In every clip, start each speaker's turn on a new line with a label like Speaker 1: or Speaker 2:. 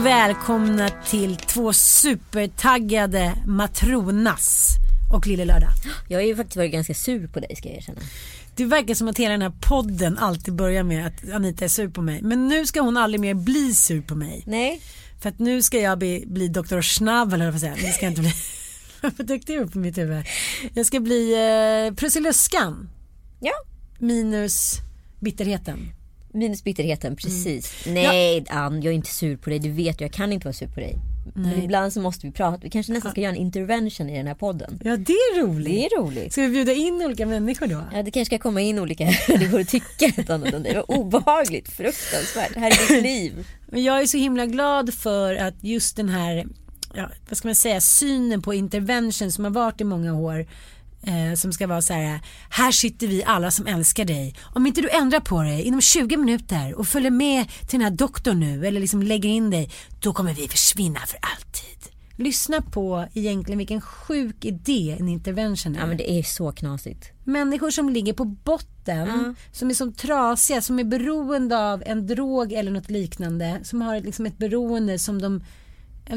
Speaker 1: Och välkomna till två supertaggade Matronas och Lille Lördag.
Speaker 2: Jag har ju faktiskt varit ganska sur på dig ska jag erkänna.
Speaker 1: Det verkar som att hela den här podden alltid börjar med att Anita är sur på mig. Men nu ska hon aldrig mer bli sur på mig.
Speaker 2: Nej,
Speaker 1: För att nu ska jag bli, bli Dr. Eller vad jag säga. Det ska jag inte bli. Varför dök det upp på mitt huvud? Jag ska bli eh, Prussiluskan
Speaker 2: ja.
Speaker 1: minus bitterheten.
Speaker 2: Minus bitterheten, precis.
Speaker 1: Mm.
Speaker 2: Nej Ann, jag är inte sur på dig. Du vet jag kan inte vara sur på dig. Men ibland så måste vi prata. Vi kanske nästan ska göra en intervention i den här podden.
Speaker 1: Ja det är roligt.
Speaker 2: Det är roligt.
Speaker 1: Ska vi bjuda in olika människor då?
Speaker 2: Ja, det kanske ska komma in olika människor och tycka ett annat än dig. Det var obehagligt, fruktansvärt. Det här är ditt liv.
Speaker 1: Men jag är så himla glad för att just den här, ja, vad ska man säga, synen på intervention som har varit i många år. Eh, som ska vara så här, här sitter vi alla som älskar dig. Om inte du ändrar på dig inom 20 minuter och följer med till den här doktorn nu eller liksom lägger in dig, då kommer vi försvinna för alltid. Lyssna på egentligen vilken sjuk idé en intervention är.
Speaker 2: Ja men det är så knasigt.
Speaker 1: Människor som ligger på botten, som är så trasiga, som är beroende av en drog eller något liknande, som har liksom ett beroende som de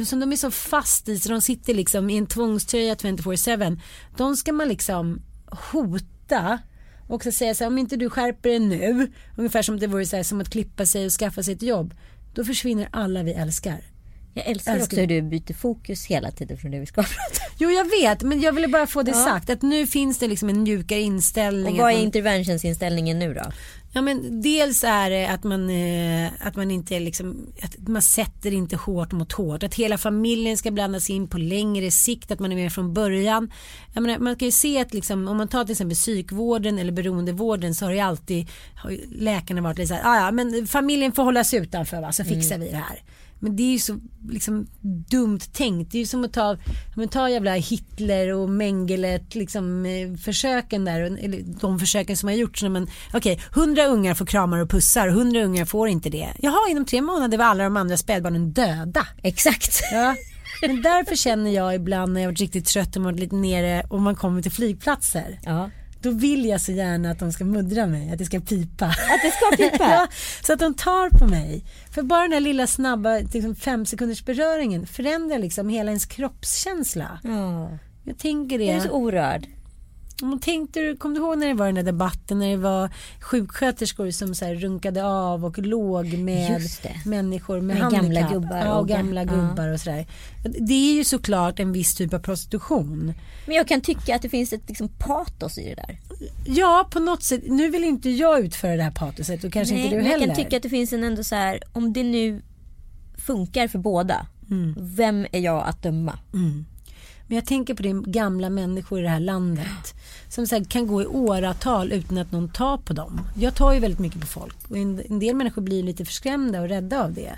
Speaker 1: som de är så fast i så de sitter liksom i en tvångströja 24-7. De ska man liksom hota och så säga så här, om inte du skärper dig nu, ungefär som det vore så här, som att klippa sig och skaffa sig ett jobb, då försvinner alla vi älskar.
Speaker 2: Jag älskar
Speaker 1: Älskar.
Speaker 2: också hur du byter fokus hela tiden från det vi ska prata.
Speaker 1: Jo jag vet, men jag ville bara få det sagt att nu finns det liksom en mjukare inställning.
Speaker 2: Och vad är interventionsinställningen nu då?
Speaker 1: Ja men dels är det att man, eh, att man inte liksom, att man sätter inte hårt mot hårt. Att hela familjen ska blandas in på längre sikt, att man är med från början. Menar, man kan ju se att liksom, om man tar till exempel psykvården eller beroendevården så har ju alltid har läkarna varit lite så här, "Ah, ja men familjen får hållas utanför va, så fixar vi det här. Men det är ju så liksom, dumt tänkt. Det är ju som att ta, men ta jävla Hitler och Mengele liksom, eh, försöken där. Eller de försöken som har gjorts. Okej, hundra ungar får kramar och pussar och hundra ungar får inte det. Jaha, inom tre månader var alla de andra spädbarnen döda.
Speaker 2: Exakt.
Speaker 1: Ja. Men därför känner jag ibland när jag varit riktigt trött och varit lite nere och man kommer till flygplatser.
Speaker 2: Ja.
Speaker 1: Då vill jag så gärna att de ska muddra mig, att det ska pipa.
Speaker 2: Att det ska pipa?
Speaker 1: ja, så att de tar på mig. För bara den här lilla snabba liksom fem sekunders beröringen förändrar liksom hela ens kroppskänsla.
Speaker 2: Ja.
Speaker 1: Jag tänker
Speaker 2: Jag är så
Speaker 1: det.
Speaker 2: orörd.
Speaker 1: Tänkte du, kom du ihåg när det var den där debatten när det var sjuksköterskor som så här runkade av och låg med människor med,
Speaker 2: Med
Speaker 1: handikapp.
Speaker 2: gamla gubbar
Speaker 1: ja, och
Speaker 2: och gam-
Speaker 1: gamla
Speaker 2: ja.
Speaker 1: gubbar och sådär. Det är ju såklart en viss typ av prostitution.
Speaker 2: Men jag kan tycka att det finns ett liksom, patos i det där.
Speaker 1: Ja, på något sätt. Nu vill inte jag utföra det här patoset och kanske
Speaker 2: Nej,
Speaker 1: inte du
Speaker 2: men
Speaker 1: heller.
Speaker 2: jag kan tycka att det finns en ändå så här, om det nu funkar för båda.
Speaker 1: Mm.
Speaker 2: Vem är jag att döma?
Speaker 1: Men jag tänker på det gamla människor i det här landet. Som så här, kan gå i åratal utan att någon tar på dem. Jag tar ju väldigt mycket på folk. Och en, en del människor blir lite förskrämda och rädda av det.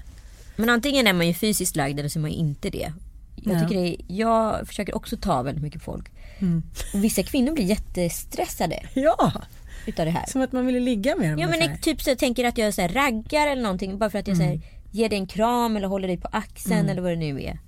Speaker 2: Men antingen är man ju fysiskt lagd eller så är man ju inte det. Jag,
Speaker 1: Ja.
Speaker 2: tycker det jag försöker också ta väldigt mycket folk.
Speaker 1: Mm.
Speaker 2: Och vissa kvinnor blir jättestressade
Speaker 1: Ja,
Speaker 2: utav det här.
Speaker 1: som att man ville ligga med dem.
Speaker 2: Ja men jag typ så jag tänker att jag så här raggar eller någonting bara för att jag så
Speaker 1: Mm.
Speaker 2: här, ger dig en kram eller håller dig på axeln eller vad det nu är.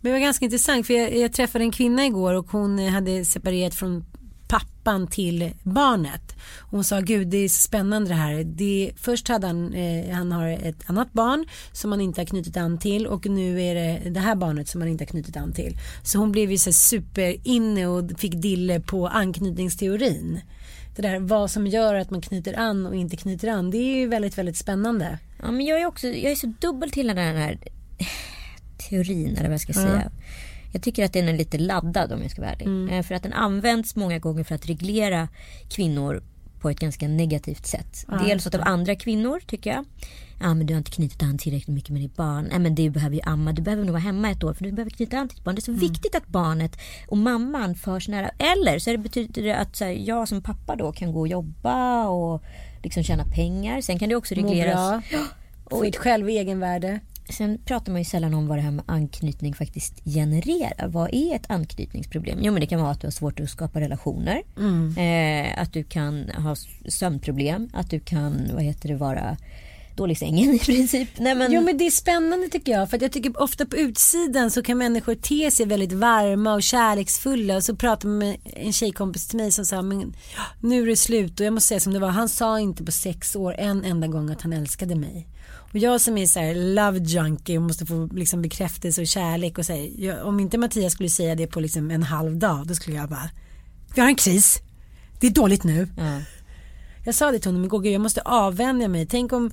Speaker 1: Men det var ganska intressant för jag, jag träffade en kvinna igår och hon hade separerat från pappan till barnet. Hon sa gud det är spännande det här. Det, först hade han, eh, han har ett annat barn som han inte har knutit an till och nu är det det här barnet som han inte har knutit an till. Så hon blev ju så super inne och fick dille på anknytningsteorin. Det där vad som gör att man knyter an och inte knyter an. Det är ju väldigt väldigt spännande.
Speaker 2: Ja men jag är också, jag är så dubbel till den här teorin eller vad jag ska säga. Jag tycker att den är lite laddad om jag ska vara ärlig.
Speaker 1: Mm.
Speaker 2: Eh, För att den används många gånger för att reglera kvinnor på ett ganska negativt sätt.
Speaker 1: Ja,
Speaker 2: Dels av andra kvinnor tycker jag. Ja men du har inte knutit an tillräckligt mycket med ditt barn. Nej men du behöver ju amma. Du behöver nog vara hemma ett år för du behöver knyta an till ditt barn. Det är så
Speaker 1: Mm.
Speaker 2: viktigt att barnet och mamman förs nära. Eller så det betyder det att så här, jag som pappa då kan gå och jobba och liksom tjäna pengar. Sen kan det också
Speaker 1: Må
Speaker 2: regleras.
Speaker 1: bra. Få ett själv egenvärde.
Speaker 2: Sen pratar man ju sällan om vad det här med anknytning faktiskt genererar. Vad är ett anknytningsproblem? Jo men det kan vara att du har svårt att skapa relationer. Eh, att du kan ha sömnproblem. Att du kan, vad heter det, vara dålig i sängen i princip. Nej, men,
Speaker 1: Jo men det är spännande tycker jag för att jag tycker ofta på utsidan så kan människor te sig väldigt varma och kärleksfulla och så pratar man med en tjejkompis till mig som sa men nu är det slut och jag måste säga som det var han sa inte på sex år en enda gång att han älskade mig. Och jag som är så här love junkie och måste få liksom bekräftelse och kärlek och jag, om inte Mattias skulle säga det på liksom en halv dag då skulle jag bara vi har en kris. Det är dåligt nu.
Speaker 2: ja.
Speaker 1: Jag sa det till honom igår, "Gud, jag måste avvänja mig. Tänk om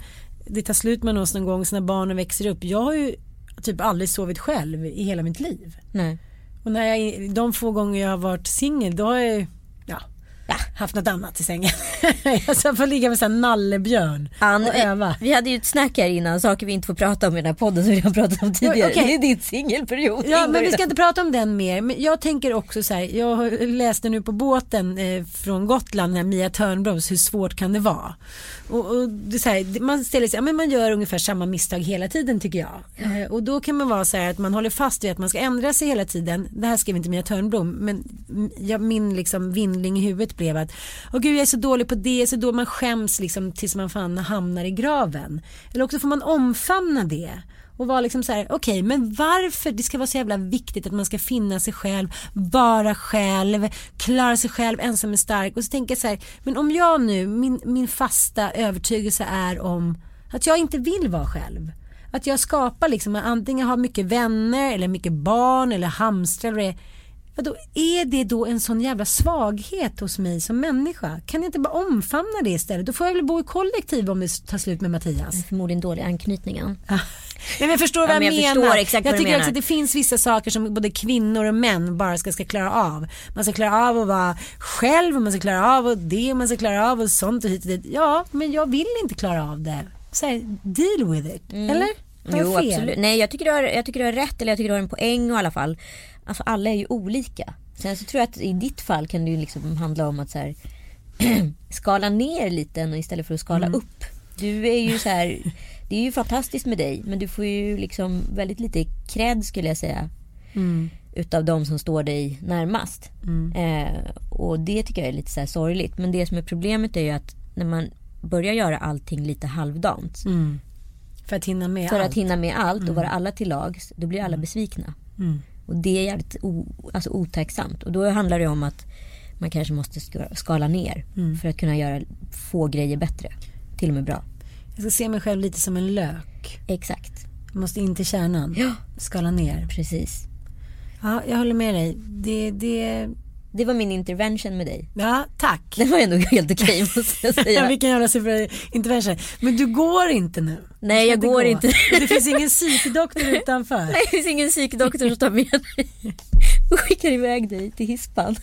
Speaker 1: det tar slut med oss någon gång så när barnen växer upp. Jag har ju typ aldrig sovit själv i hela mitt liv.
Speaker 2: Nej.
Speaker 1: Och när jag, de få gånger jag har varit singel då har jag ja, haft något annat i sängen. jag ska få ligga med en nallebjörn
Speaker 2: Ann,
Speaker 1: och öva.
Speaker 2: vi, hade ju ett snack här innan, saker vi inte får prata om i den här podden som vi har pratat om tidigare.
Speaker 1: okej.
Speaker 2: Det är din singelperiod.
Speaker 1: Ja men vi ska inte prata om den mer. Men jag tänker också så här, jag läste nu på båten eh, från Gotland, den här Mia Törnbloms, hur svårt kan det vara? Och, och det så här, man ställer sig, ja, men man gör ungefär samma misstag hela tiden tycker jag. Eh, och då kan man vara så här att man håller fast vid att man ska ändra sig hela tiden. Det här skrev inte Mia Törnblom, men jag, min liksom vindling i huvudet blev att, åh gud jag är så dålig på det, så då man skäms liksom tills man fan hamnar i graven. Eller också får man omfamna det. Och vara liksom så här, okej men varför det ska vara så jävla viktigt att man ska finna sig själv, vara själv, klara sig själv, ensam är stark. Och så tänker jag så här, men om jag nu, min, min fasta övertygelse är om att jag inte vill vara själv. Att jag skapar liksom, antingen har mycket vänner eller mycket barn eller hamstrar eller det. Vadå, är det då en sån jävla svaghet hos mig som människa? Kan jag inte bara omfamna det istället? Då får jag väl bo i kollektiv om det tar slut med Mattias.
Speaker 2: Förmodligen dålig anknytningen.
Speaker 1: Nej, men jag förstår
Speaker 2: Ja,
Speaker 1: vad jag,
Speaker 2: men jag
Speaker 1: menar. jag tycker
Speaker 2: menar.
Speaker 1: också att det finns vissa saker som både kvinnor och män bara ska, ska klara av. Man ska klara av att vara själv och man ska klara av och det och man ska klara av och sånt och hit och dit. Ja, men jag vill inte klara av det. Så här, deal with it. Eller? Har jag
Speaker 2: Jo
Speaker 1: fel?
Speaker 2: absolut. Nej jag tycker, du har, jag tycker du har rätt eller jag tycker du har en poäng i alla fall. Alltså alla är ju olika. Sen så tror jag att i ditt fall kan det ju liksom handla om att så här, skala ner lite istället för att skala
Speaker 1: Mm.
Speaker 2: upp. Du är ju så här, det är ju fantastiskt med dig men du får ju liksom väldigt lite cred skulle jag säga.
Speaker 1: Mm.
Speaker 2: Utav de som står dig närmast. Eh, och det tycker jag är lite så här sorgligt. Men det som är problemet är ju att när man börjar göra allting lite halvdant.
Speaker 1: Mm. För att hinna med
Speaker 2: För
Speaker 1: allt.
Speaker 2: att hinna med allt och vara alla till lags, då blir alla besvikna. Och det är jävligt o, alltså otacksamt. Och då handlar det om att man kanske måste ska- skala ner
Speaker 1: Mm.
Speaker 2: för att kunna göra få grejer bättre. Till och med bra.
Speaker 1: Jag ska se mig själv lite som en lök.
Speaker 2: Exakt,
Speaker 1: Jag måste in till kärnan.
Speaker 2: Ja.
Speaker 1: Skala ner.
Speaker 2: precis.
Speaker 1: Ja, jag håller med dig. Det, det,
Speaker 2: Det var min intervention med dig.
Speaker 1: ja, tack.
Speaker 2: Det var ändå helt okej måste jag
Speaker 1: Ja,
Speaker 2: säga.
Speaker 1: vilken jävla super intervention. Men du går inte nu.
Speaker 2: Nej, jag går
Speaker 1: gå.
Speaker 2: inte.
Speaker 1: Och Det finns ingen psykdoktor utanför.
Speaker 2: Nej, det finns ingen psykdoktor som tar med dig och skickar iväg dig till hispan.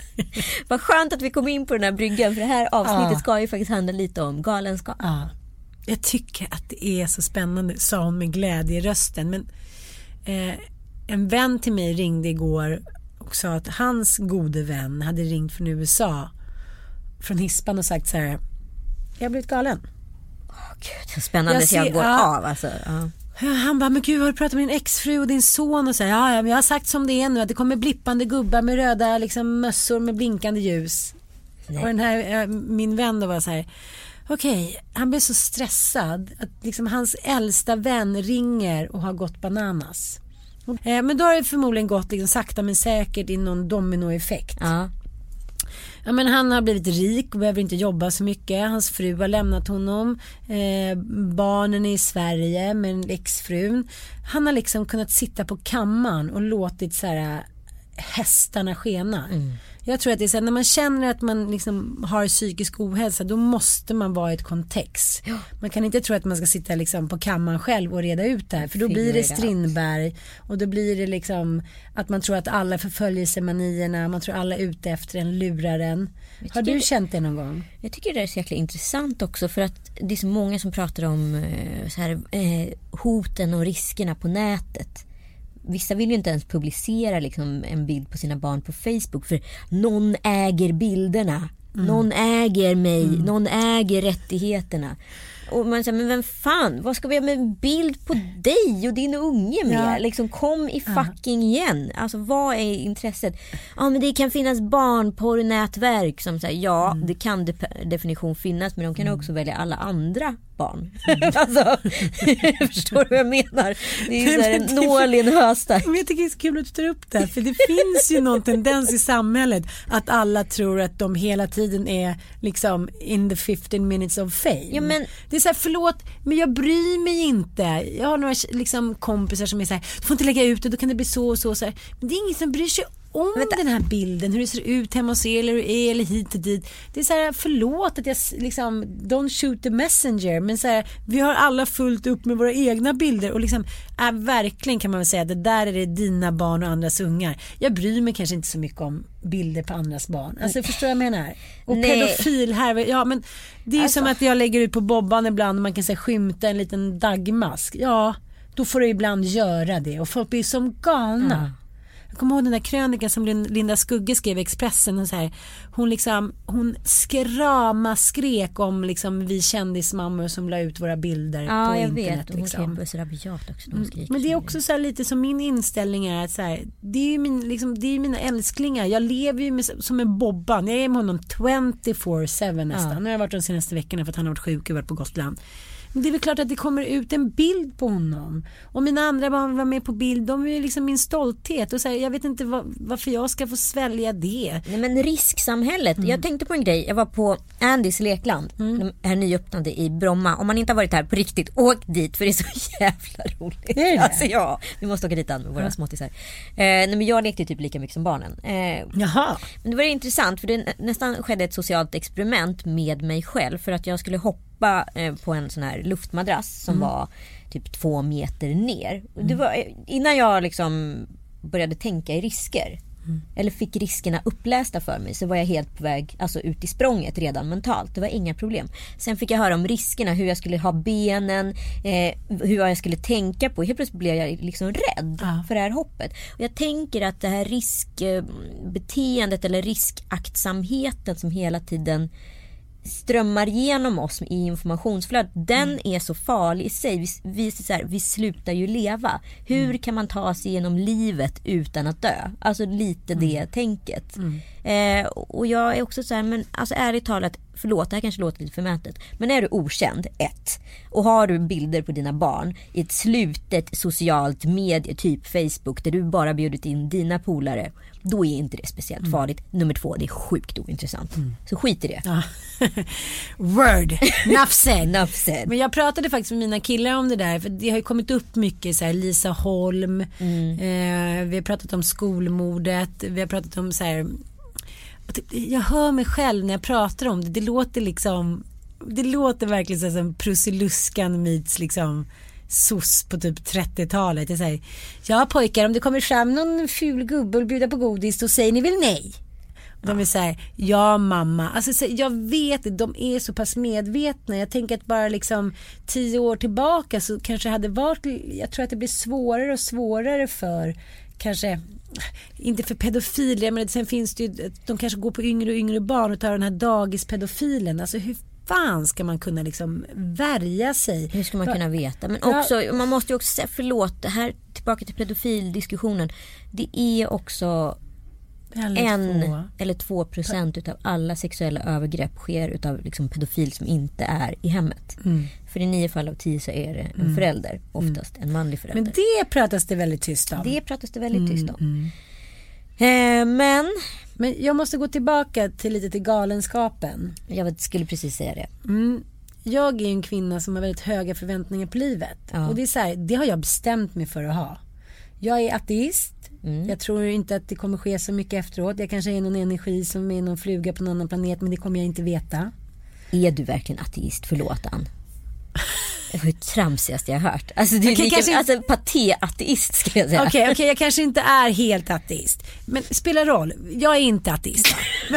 Speaker 2: Vad skönt att vi kom in på den här bryggan för det här avsnittet
Speaker 1: Ja.
Speaker 2: ska ju faktiskt handla lite om galenskap.
Speaker 1: Ja. Jag tycker att det är så spännande, sa hon med glädje i rösten. Men eh, en vän till mig ringde igår och sa att hans gode vän hade ringt från USA från hispan och sagt så här. Jag har blivit galen.
Speaker 2: Gud, så spännande
Speaker 1: Jag
Speaker 2: så jag
Speaker 1: ser-
Speaker 2: går
Speaker 1: ja.
Speaker 2: av alltså. Ja.
Speaker 1: Han bara, men gud har du pratat med din exfru och din son och så här, ja, ja, men jag har sagt som det är nu att det kommer blippande gubbar med röda liksom, mössor med blinkande ljus. Och den här, eh, min vän då var så här, okej, han blev så stressad att liksom hans äldsta vän ringer och har gått bananas. Eh, men då har det förmodligen gått liksom sakta men säkert i någon dominoeffekt.
Speaker 2: Ja.
Speaker 1: Ja, men han har blivit rik och behöver inte jobba så mycket. Hans fru har lämnat honom. Eh, barnen är i Sverige med exfrun. Han har liksom kunnat sitta på kammaren och låtit så här, hästarna skena. Mm. Jag tror att det är så här, när man känner att man liksom har psykisk ohälsa då måste man vara i ett kontext. Ja. Man kan inte tro att man ska sitta liksom på kammaren själv och reda ut det här för då blir det Strindberg och då blir det liksom att man tror att alla förföljelsemanierna, man tror alla är ute efter en, lurar en. Har du känt det någon gång?
Speaker 2: Jag tycker det är så jäkla intressant också för att det är så många som pratar om eh, så här, eh, hoten och riskerna på nätet vissa vill ju inte ens publicera liksom en bild på sina barn på Facebook för någon äger bilderna. Mm. Någon äger mig, mm. någon äger rättigheterna. Och man säger, men vem fan, vad ska vi ha med en bild på dig och din unge med? Ja. Liksom, kom i fucking igen. Alltså vad är intresset? Ja men det kan finnas barnporrnätverk som säger ja mm. det kan de definition finnas men de kan mm. också välja alla andra barn. Mm. alltså, förstår du vad jag menar? Det är ju så en nål i en höstack.
Speaker 1: jag tycker det är så kul att du tar upp det för det finns ju någon tendens i samhället att alla tror att de hela tiden är liksom in the 15 minutes of fame.
Speaker 2: Ja, men,
Speaker 1: det är så här, förlåt men jag bryr mig inte. Jag har några liksom, kompisar som är så här, du får inte lägga ut det, då kan det bli så och så. så här. Men det är ingen som bryr sig om Vänta. den här bilden, hur det ser ut hemma hos er eller hur det är eller hit och dit. Det är så här, förlåt att jag liksom, don't shoot the messenger, men så här, vi har alla fullt upp med våra egna bilder och liksom, är verkligen kan man väl säga, det där är det dina barn och andras ungar. Jag bryr mig kanske inte så mycket om bilder på andras barn. Alltså Nej. förstår jag vad jag menar? Och Nej. pedofil här, ja men det är alltså. som att jag lägger ut på Bobban ibland och man kan säga skymta en liten dagmask. Ja, då får du ibland göra det och folk blir som galna. Mm. Jag kommer ihåg den där krönikan som Linda Skugge skrev i Expressen. Och så här, hon, liksom, hon skrama skrek om liksom, vi kändismammor som la ut våra bilder
Speaker 2: ja,
Speaker 1: på
Speaker 2: jag
Speaker 1: internet.
Speaker 2: Vet.
Speaker 1: Liksom.
Speaker 2: Hon så rabiat också. De
Speaker 1: mm. Men det är också så lite som min inställning är att så här, det är ju min, liksom, det är mina älsklingar. Jag lever ju med, som en Bobban. Jag är med honom 24-7 nästan. Ja. Nu har jag varit de senaste veckorna för att han har varit sjuk och varit på Gotland. Men det är väl klart att det kommer ut en bild på honom. Och mina andra barn var med på bild. De är liksom min stolthet. Och så här, jag vet inte var, varför jag ska få svälja det.
Speaker 2: Nej, men risksamhället. Mm. Jag tänkte på en grej. Jag var på Andys lekland. Mm. De är nyöppnade i Bromma. Om man inte har varit här på riktigt, åk dit för det är så jävla roligt.
Speaker 1: Det det?
Speaker 2: Alltså, ja, vi måste åka dit med våra ja. småttisar. Eh, nej, men jag lekte typ lika mycket som barnen. Eh,
Speaker 1: Jaha.
Speaker 2: Men det var intressant för det nästan skedde ett socialt experiment med mig själv. För att jag skulle hoppa hoppa eh, på en sån här luftmadrass som mm. var typ två meter ner. Mm. Det var, innan jag liksom började tänka i risker Mm. Eller fick riskerna upplästa för mig så var jag helt på väg alltså, ut i språnget redan mentalt. Det var inga problem. Sen fick jag höra om riskerna, hur jag skulle ha benen, eh, hur jag skulle tänka på. Helt plötsligt blev jag liksom rädd ja. för det här hoppet. Och jag tänker att det här riskbeteendet eller riskaktsamheten som hela tiden strömmar genom oss i informationsflödet den mm. är så farlig i sig. Vi, vi, så här, vi slutar ju leva. Hur mm. kan man ta sig igenom livet utan att dö? Alltså lite mm. det tänket. Mm. Eh, och jag är också så här, men alltså ärligt talat, förlåt det här kanske låter lite förmätet. Men är du okänd, ett. Och har du bilder på dina barn i ett slutet socialt medie, typ Facebook, där du bara bjudit in dina polare då är inte det speciellt mm. farligt. Nummer två, det är sjukt ointressant. Mm. Så skit i det. Ja.
Speaker 1: Word,
Speaker 2: Nafsed. Nafsed.
Speaker 1: Men jag pratade faktiskt med mina killar om det där. För det har ju kommit upp mycket så här, Lisa Holm. Mm. Eh, vi har pratat om skolmordet. Vi har pratat om så här. Typ, jag hör mig själv när jag pratar om det. Det låter liksom. Det låter verkligen så som Prussiluskan meets liksom SOS på typ 30-talet. Jag säger, ja pojkar om det kommer fram någon ful gubbe och bjuder på godis då säger ni väl nej? De är så här, ja mamma. Alltså, jag vet de är så pass medvetna. Jag tänker att bara liksom tio år tillbaka så kanske det hade varit, jag tror att det blir svårare och svårare för kanske inte för pedofiler, men sen finns det ju, de kanske går på yngre och yngre barn och tar den här dagispedofilen. Alltså hur fan ska man kunna liksom värja sig?
Speaker 2: Hur ska man kunna veta? Men också, man måste ju också säga förlåt, det här tillbaka till pedofildiskussionen. Det är också en eller två procent utav alla sexuella övergrepp sker utav liksom pedofil som inte är i hemmet. Mm. För i nio fall av tio så är det en mm. förälder, oftast mm. en manlig förälder.
Speaker 1: Men det pratas det väldigt tyst om.
Speaker 2: Det pratas det väldigt tyst om. Mm, mm. Eh, men
Speaker 1: Men jag måste gå tillbaka till lite till galenskapen.
Speaker 2: Jag skulle precis säga det.
Speaker 1: Jag är en kvinna som har väldigt höga förväntningar på livet.
Speaker 2: Ja.
Speaker 1: Och det är så här, det har jag bestämt mig för att ha. Jag är ateist.
Speaker 2: Mm.
Speaker 1: Jag tror inte att det kommer ske så mycket efteråt. Jag kanske är någon energi som är någon fluga på någon annan planet men det kommer jag inte veta.
Speaker 2: Är du verkligen ateist? Förlåt Ann. Det var det tramsigaste jag har hört. Alltså det är
Speaker 1: Okej,
Speaker 2: lika,
Speaker 1: kanske-
Speaker 2: alltså paté-ateist skulle jag säga.
Speaker 1: Okej, okej, jag kanske inte är helt ateist. Men spelar roll, jag är inte ateist.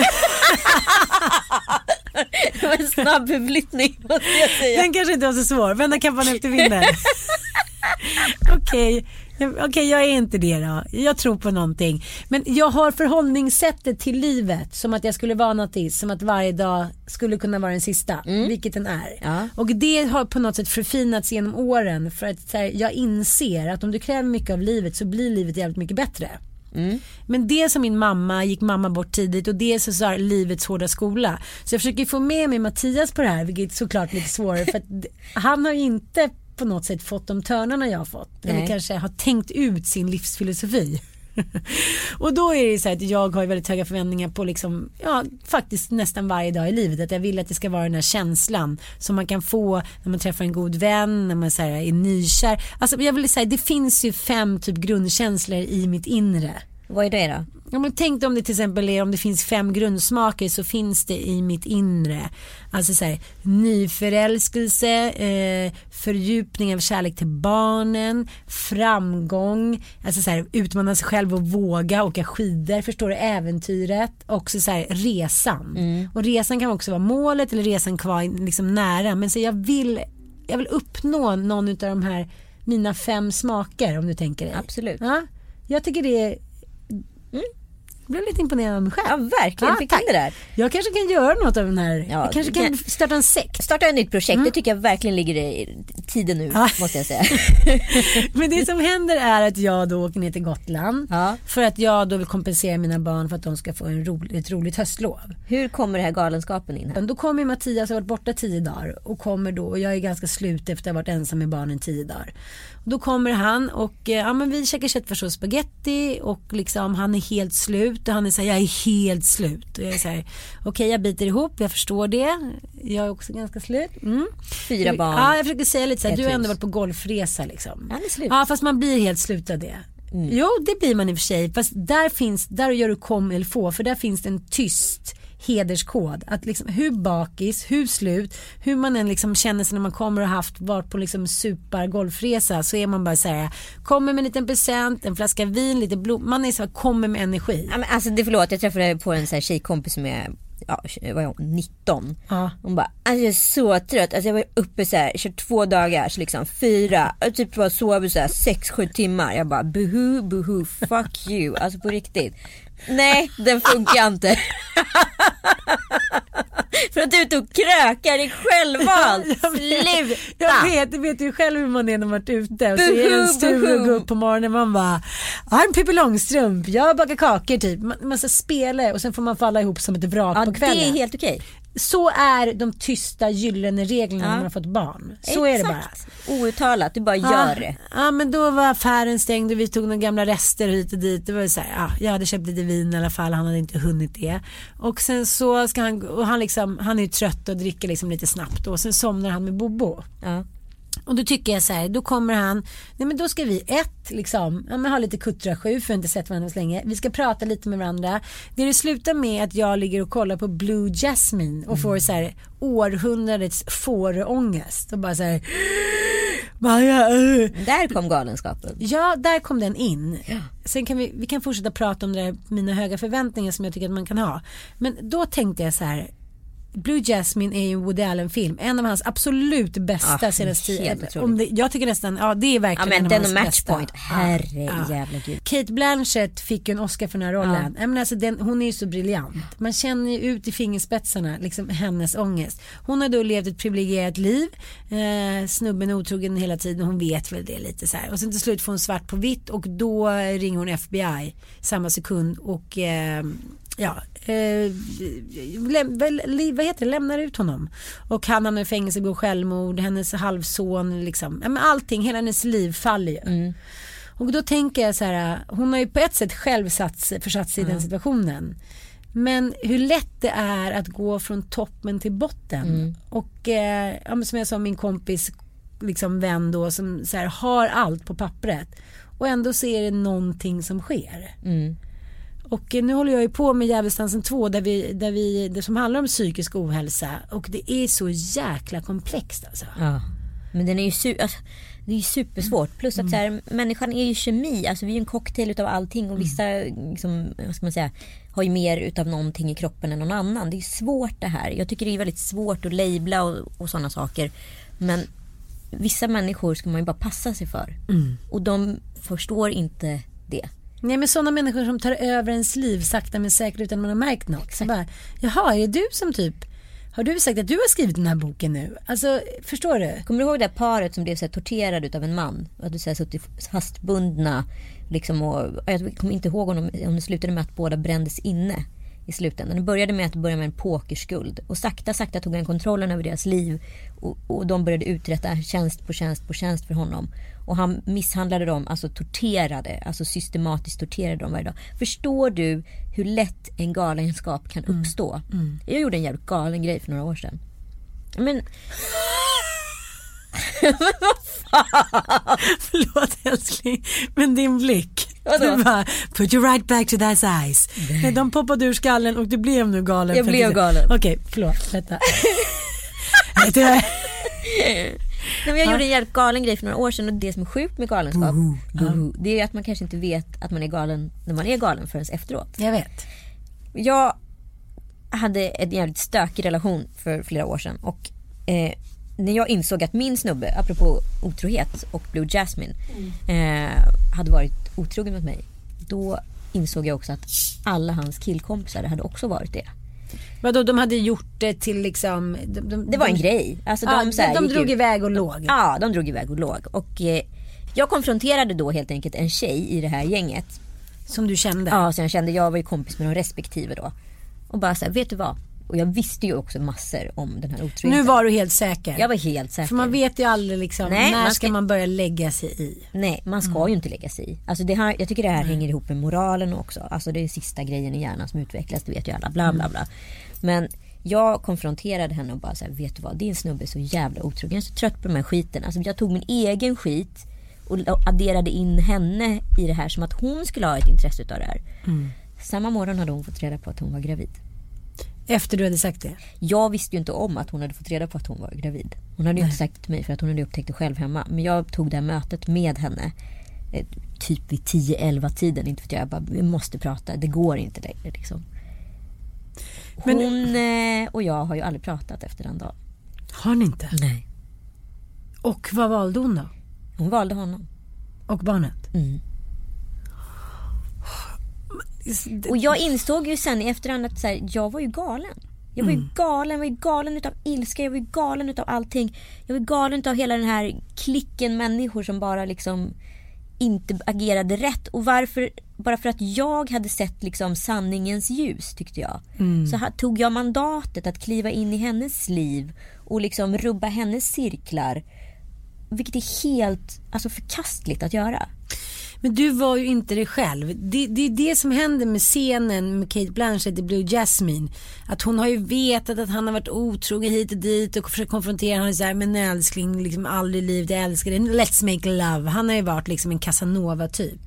Speaker 2: Det var en snabb förflyttning måste jag säga.
Speaker 1: Den kanske inte var så svår. Vända kappan efter vinden. Okej, jag- okej, jag är inte det då. Jag tror på någonting. Men jag har förhållningssättet till livet som att jag skulle vara en ateist. Som att varje dag skulle kunna vara den sista. Vilket den är.
Speaker 2: Ja.
Speaker 1: Och det har på något sätt förfinats genom åren. För att här, jag inser att om du kräver mycket av livet så blir livet jävligt mycket bättre. Men det som min mamma, gick mamma bort tidigt och det är så, så här, livets hårda skola. Så jag försöker få med mig Mattias på det här vilket är såklart lite svårare för att han har ju inte på något sätt fått de törnarna jag har fått. Eller
Speaker 2: Nej.
Speaker 1: kanske har tänkt ut sin livsfilosofi. och då är det så här att jag har väldigt höga förväntningar på liksom, ja faktiskt nästan varje dag i livet. Att jag vill att det ska vara den här känslan som man kan få när man träffar en god vän, när man så här, är nykär. Alltså jag vill säga det finns ju fem typ grundkänslor i mitt inre.
Speaker 2: Vad är det då?
Speaker 1: Ja, men tänk dig om det till exempel är om det finns fem grundsmaker så finns det i mitt inre. Alltså så här, nyförälskelse, eh, fördjupning av kärlek till barnen, framgång, alltså så här, utmana sig själv och våga åka skidor, förstår du, äventyret, också så här, resan. Och resan kan också vara målet eller resan kan vara liksom nära, men så jag vill, jag vill uppnå någon av de här mina fem smaker om du tänker dig.
Speaker 2: Absolut.
Speaker 1: Ja, jag tycker det är jag blev lite imponerad av mig själv.
Speaker 2: Ja verkligen,
Speaker 1: Ja,
Speaker 2: fick
Speaker 1: tack.
Speaker 2: det där.
Speaker 1: Jag kanske kan göra något av den här.
Speaker 2: Ja,
Speaker 1: jag kanske kan starta en sekt.
Speaker 2: Starta ett nytt projekt, det tycker jag verkligen ligger i tiden nu
Speaker 1: Ja.
Speaker 2: måste jag säga.
Speaker 1: Men det som händer är att jag då åker ner till Gotland.
Speaker 2: Ja.
Speaker 1: För att jag då vill kompensera mina barn för att de ska få en rolig, ett roligt höstlov.
Speaker 2: Hur kommer det här galenskapen in här?
Speaker 1: Då kommer Mattias har varit borta tio dagar och kommer då och jag är ganska slut efter att ha varit ensam med barnen tio dagar. Då kommer han och eh, ja men vi käkar köttfärs och spaghetti och liksom han är helt slut och han är så här, jag är helt slut. Och jag är så här, okej jag biter ihop, jag förstår det. Jag är också ganska slut. Mm.
Speaker 2: Fyra barn.
Speaker 1: Ja jag försöker säga lite så här, du har ändå varit på golfresa liksom.
Speaker 2: Han är slut.
Speaker 1: Ja fast man blir helt slut av det. Jo det blir man i och för sig fast där finns, där gör du kom eller få för där finns det en tyst hederskod. Att liksom, hur bakis, hur slut, hur man än liksom känner sig när man kommer och haft varit på liksom super golfresa så är man bara så här, kommer med en liten present, en flaska vin, lite blom, man är så här, kommer med energi.
Speaker 2: Ja, men alltså det förlåt, jag träffade på en så här tjejkompis som är ja, är hon, 19.
Speaker 1: Ja.
Speaker 2: Hon bara, alltså jag är så trött. Alltså jag var uppe så här, kört två dagar, så liksom fyra, typ bara sovit så här sex, sju timmar. Jag bara, buhu, buhu, fuck you. Alltså på riktigt. Nej, den funkar inte. För att du är ute och krökar dig självvald.
Speaker 1: Jag vet,
Speaker 2: Sluta!
Speaker 1: jag vet, du vet ju själv hur man är när man varit ute och så är det en stur och
Speaker 2: buhu.
Speaker 1: gå upp på morgonen man bara en Pippi Långstrump, jag bakar kakor typ. Man, man ska spela och sen får man falla ihop som ett vrak
Speaker 2: Ja,
Speaker 1: på
Speaker 2: det
Speaker 1: kvällen.
Speaker 2: är helt okej.
Speaker 1: Så är de tysta gyllene reglerna när
Speaker 2: Ja.
Speaker 1: man har fått barn. Så är det bara.
Speaker 2: Exakt. Outtalat, du bara
Speaker 1: Ja,
Speaker 2: gör det.
Speaker 1: Ja men då var affären stängd och vi tog några gamla rester hit och dit. Det var så här, ja, jag hade köpt lite vin i alla fall, han hade inte hunnit det. Och sen så ska han, och han liksom, han är ju trött och dricker liksom lite snabbt och sen somnar han med Bobo.
Speaker 2: Ja.
Speaker 1: Och då tycker jag så här, då kommer han, nej men då ska vi ett, liksom, ja men ha lite kuttra sju för inte sett varandra så länge. Vi ska prata lite med varandra. Det det slutar med att jag ligger och kollar på Blue Jasmine och får så här århundradets fårångest. Och bara så här, Maja, uh.
Speaker 2: Där kom galenskapen.
Speaker 1: Ja, där kom den in. Sen kan vi, vi kan fortsätta prata om det där, mina höga förväntningar som jag tycker att man kan ha. Men då tänkte jag så här. Blue Jasmine är ju en Woody Allen-film. En av hans absolut bästa
Speaker 2: Ah,
Speaker 1: senaste tiden.
Speaker 2: otroligt.
Speaker 1: Om det, jag tycker nästan, ja det är
Speaker 2: Ja
Speaker 1: verkligen
Speaker 2: men
Speaker 1: en av
Speaker 2: den
Speaker 1: hans
Speaker 2: och Matchpoint,
Speaker 1: bästa.
Speaker 2: herre
Speaker 1: Ja.
Speaker 2: jävla gud.
Speaker 1: Kate Blanchett fick ju en Oscar för den här rollen. Ja. Men alltså den, hon är ju så briljant. Man känner ju ut i fingerspetsarna liksom hennes ångest. Hon har då levt ett privilegierat liv. Eh, snubben är otrogen hela tiden. Hon vet väl det lite så här. Och sen till slut får hon svart på vitt och då ringer hon FBI samma sekund och eh, ja, eh, läm, vad heter det, lämnar ut honom. Och han hamnar i fängelse, begår självmord, hennes halvson, liksom, ja, men allting, hela hennes liv faller ju. Och då tänker jag så här, hon har ju på ett sätt själv satt, försatt sig i den situationen. Men hur lätt det är att gå från toppen till botten. Och eh, ja, som jag sa min kompis liksom vän då som så här, har allt på pappret. Och ändå så är det någonting som sker.
Speaker 2: Mm.
Speaker 1: Och nu håller jag ju på med Djävulsdansen 2 där vi, där vi, det som handlar om psykisk ohälsa. Och det är så jäkla komplext alltså.
Speaker 2: Ja. Men den är ju, su- alltså, det är ju supersvårt. Plus att så här, människan är ju kemi. Alltså vi är en cocktail utav allting. Och vissa liksom, vad ska man säga, har ju mer utav någonting i kroppen än någon annan. Det är svårt det här. Jag tycker det är väldigt svårt att labla och, och sådana saker. Men vissa människor ska man ju bara passa sig för. Och de förstår inte det.
Speaker 1: Nej men sådana människor som tar över ens liv sakta men säkert utan man har märkt något. Så bara, Jaha, är det du som typ har du sagt att du har skrivit den här boken nu? Alltså, förstår du?
Speaker 2: Kommer du ihåg det där paret som blev så här torterade av en man? Och hade så här suttit fastbundna. Liksom och, jag kommer inte ihåg om, om det slutade med att båda brändes inne i slutändan. Det började med att det började med en pokerskuld. Och sakta, sakta tog han kontrollen över deras liv. Och, och de började uträtta tjänst på tjänst på tjänst för honom. Och han misshandlade dem, alltså torterade, alltså systematiskt torterade dem varje dag. Förstår du hur lätt en galenskap kan uppstå? Jag gjorde en jävligt galen grej för några år sedan. Men
Speaker 1: Förlåt älskling, men din blick.
Speaker 2: Vadå?
Speaker 1: Du bara, put your right back to that eyes. Nej, de poppade ur skallen och du blev nu galen.
Speaker 2: Jag blev galen.
Speaker 1: Okej, förlåt. Vänta. Nej,
Speaker 2: men jag gjorde en jävligt galen grej för några år sedan och det som är sjukt med galenskap Boho. det är att man kanske inte vet att man är galen när man är galen förrän efteråt.
Speaker 1: Jag vet.
Speaker 2: Jag hade en jävligt stökig relation för flera år sedan och eh, när jag insåg att min snubbe, apropå otrohet och Blue Jasmine, eh, hade varit otrogen mot mig. Då insåg jag också att alla hans killkompisar hade också varit det.
Speaker 1: Vadå, de hade gjort det till liksom... De, de,
Speaker 2: Det var en
Speaker 1: de,
Speaker 2: grej. Alltså,
Speaker 1: Ja,
Speaker 2: de, så här,
Speaker 1: de drog
Speaker 2: ut-
Speaker 1: iväg och låg.
Speaker 2: Ja, de drog iväg och låg. Och eh, jag konfronterade då helt enkelt en tjej i det här gänget.
Speaker 1: Som du kände.
Speaker 2: Ja, så jag kände, jag var ju kompis med de respektive då. Och bara så här, vet du vad? Och jag visste ju också massor om den här otroheten.
Speaker 1: Nu var du helt säker.
Speaker 2: Jag var helt säker.
Speaker 1: För man vet ju aldrig liksom,
Speaker 2: Nej,
Speaker 1: när
Speaker 2: man
Speaker 1: ska
Speaker 2: ska-
Speaker 1: man börja lägga sig i.
Speaker 2: Nej, man ska
Speaker 1: Mm.
Speaker 2: ju inte lägga sig i. Alltså det här, jag tycker det här hänger ihop med moralen också. Alltså det är sista grejen i hjärnan som utvecklas, det vet ju alla. Bla
Speaker 1: Mm.
Speaker 2: bla bla. Men jag konfronterade henne och bara så här, vet du vad? Din snubbe är så jävla otrogen. Jag är så trött på den här skiten. Alltså jag tog min egen skit och adderade in henne i det här som att hon skulle ha ett intresse utav det här.
Speaker 1: Mm.
Speaker 2: Samma morgon hade hon fått reda på att hon var gravid.
Speaker 1: Efter du hade sagt det.
Speaker 2: Jag visste ju inte om att hon hade fått reda på att hon var gravid. Hon hade ju inte sagt till mig för att hon hade upptäckt det själv hemma. Men jag tog det här mötet med henne. eh, Typ vid 10-11 tiden. Inte för att jag bara, vi måste prata. Det går inte längre liksom. Hon eh, och jag har ju aldrig pratat efter den dagen.
Speaker 1: Har ni inte?
Speaker 2: Nej.
Speaker 1: Och vad valde hon då?
Speaker 2: Hon valde honom.
Speaker 1: Och barnet?
Speaker 2: Mm. Och jag insåg ju sen i efterhand att så här, jag var ju galen. Jag var ju galen, jag var ju galen utav ilska, jag var ju galen utav allting. Jag var ju galen utav hela den här klicken människor som bara liksom inte agerade rätt. Och varför? Bara för att jag hade sett liksom sanningens ljus tyckte jag. Så ha- tog jag mandatet att kliva in i hennes liv och liksom rubba hennes cirklar. Vilket är helt alltså, förkastligt att göra.
Speaker 1: Men du var ju inte dig själv. Det, det är det som händer med scenen med Kate Blanchett i Blue Jasmine. Att hon har ju vetat att han har varit otrogen hit och dit och försökt konfrontera honom så här, men älskling, liksom aldrig i livet, jag älskar dig, let's make love. Han har ju varit liksom en Casanova typ.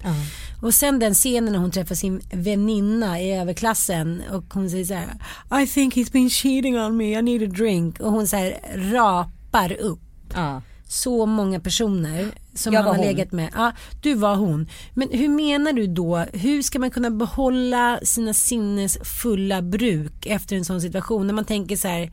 Speaker 1: Och sen den scenen när hon träffar sin väninna i överklassen och hon säger så här, I think he's been cheating on me, I need a drink. Och hon så här rapar upp
Speaker 2: Ja.
Speaker 1: Så många personer som
Speaker 2: Jag
Speaker 1: han har
Speaker 2: hon.
Speaker 1: legat med. Ja, du var hon. Men hur menar du då? Hur ska man kunna behålla sina sinnes fulla bruk efter en sån situation? När man tänker så här.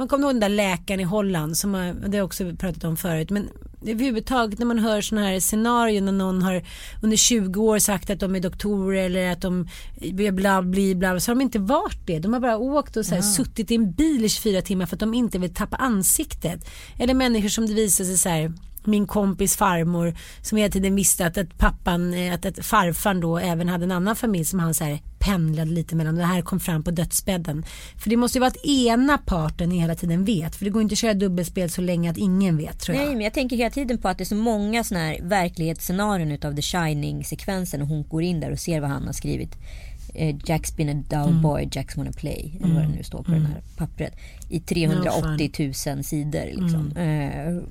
Speaker 1: Man kommer ihåg den där läkaren i Holland som har, det har också pratat om förut. Men överhuvudtaget när man hör sådana här scenarion när någon har under 20 år sagt att de är doktorer eller att de bla bla bla så har de inte varit det. De har bara åkt och så här, suttit i en bil i 24 timmar för att de inte vill tappa ansiktet. Eller människor som det visar sig så här min kompis farmor som hela tiden visste att, att pappan, eh, att, att farfan då även hade en annan familj som han så här pendlade lite mellan. Det här kom fram på dödsbädden. För det måste ju vara att ena parten hela tiden vet. För det går inte att köra dubbelspel så länge att ingen vet tror jag.
Speaker 2: Nej men jag tänker hela tiden på att det är så många såna här verklighetsscenarion utav The Shining sekvensen och hon går in där och ser vad han har skrivit. eh, Jack's been a dull
Speaker 1: Mm.
Speaker 2: boy, Jack's wanna play. Eller vad det nu står på den här pappret. I 380 000 sidor liksom.
Speaker 1: Mm.
Speaker 2: Eh,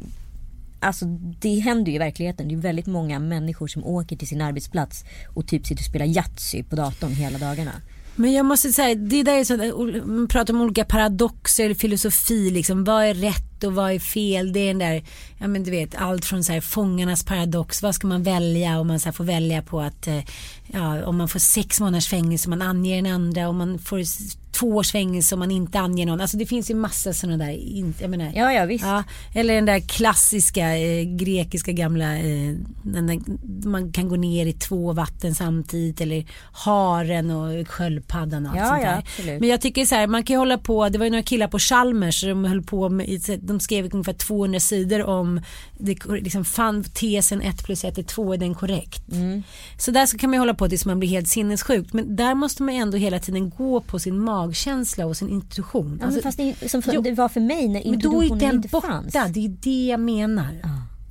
Speaker 2: Alltså det händer ju i verkligheten. Det är väldigt många människor som åker till sin arbetsplats och typ sitter och spelar Yatzy på datorn hela dagarna.
Speaker 1: Men jag måste säga, det där är så, man pratar om olika paradoxer, filosofi liksom. Vad är rätt och vad är fel? Det är den där, ja men du vet, allt från så här fångarnas paradox. Vad ska man välja om man så här får välja på att, eh, ja om man får sex månaders fängelse man anger en andra, om man får två års fängelse om man inte anger någon. Alltså det finns ju massa sådana där, jag menar.
Speaker 2: Ja, ja visst.
Speaker 1: Ja, eller den där klassiska eh, grekiska gamla, eh, där, man kan gå ner i två vatten samtidigt eller haren och sköldpaddan och allt
Speaker 2: Ja,
Speaker 1: sånt
Speaker 2: ja,
Speaker 1: där.
Speaker 2: absolut.
Speaker 1: Men jag tycker så här, man kan ju hålla på, det var ju några killar på Chalmers de höll på med, de skrev ungefär 200 sidor om det, liksom fann tesen 1 plus 1 är 2, är den korrekt?
Speaker 2: Mm.
Speaker 1: Så där så kan man ju hålla på tills man blir helt sinnessjuk. Men där måste man ändå hela tiden gå på sin magkänsla och sin intuition.
Speaker 2: Ja,
Speaker 1: Alltså,
Speaker 2: fast det, som för,
Speaker 1: jo,
Speaker 2: det var för mig när
Speaker 1: men då är den
Speaker 2: inte
Speaker 1: borta,
Speaker 2: fanns.
Speaker 1: det är det jag menar.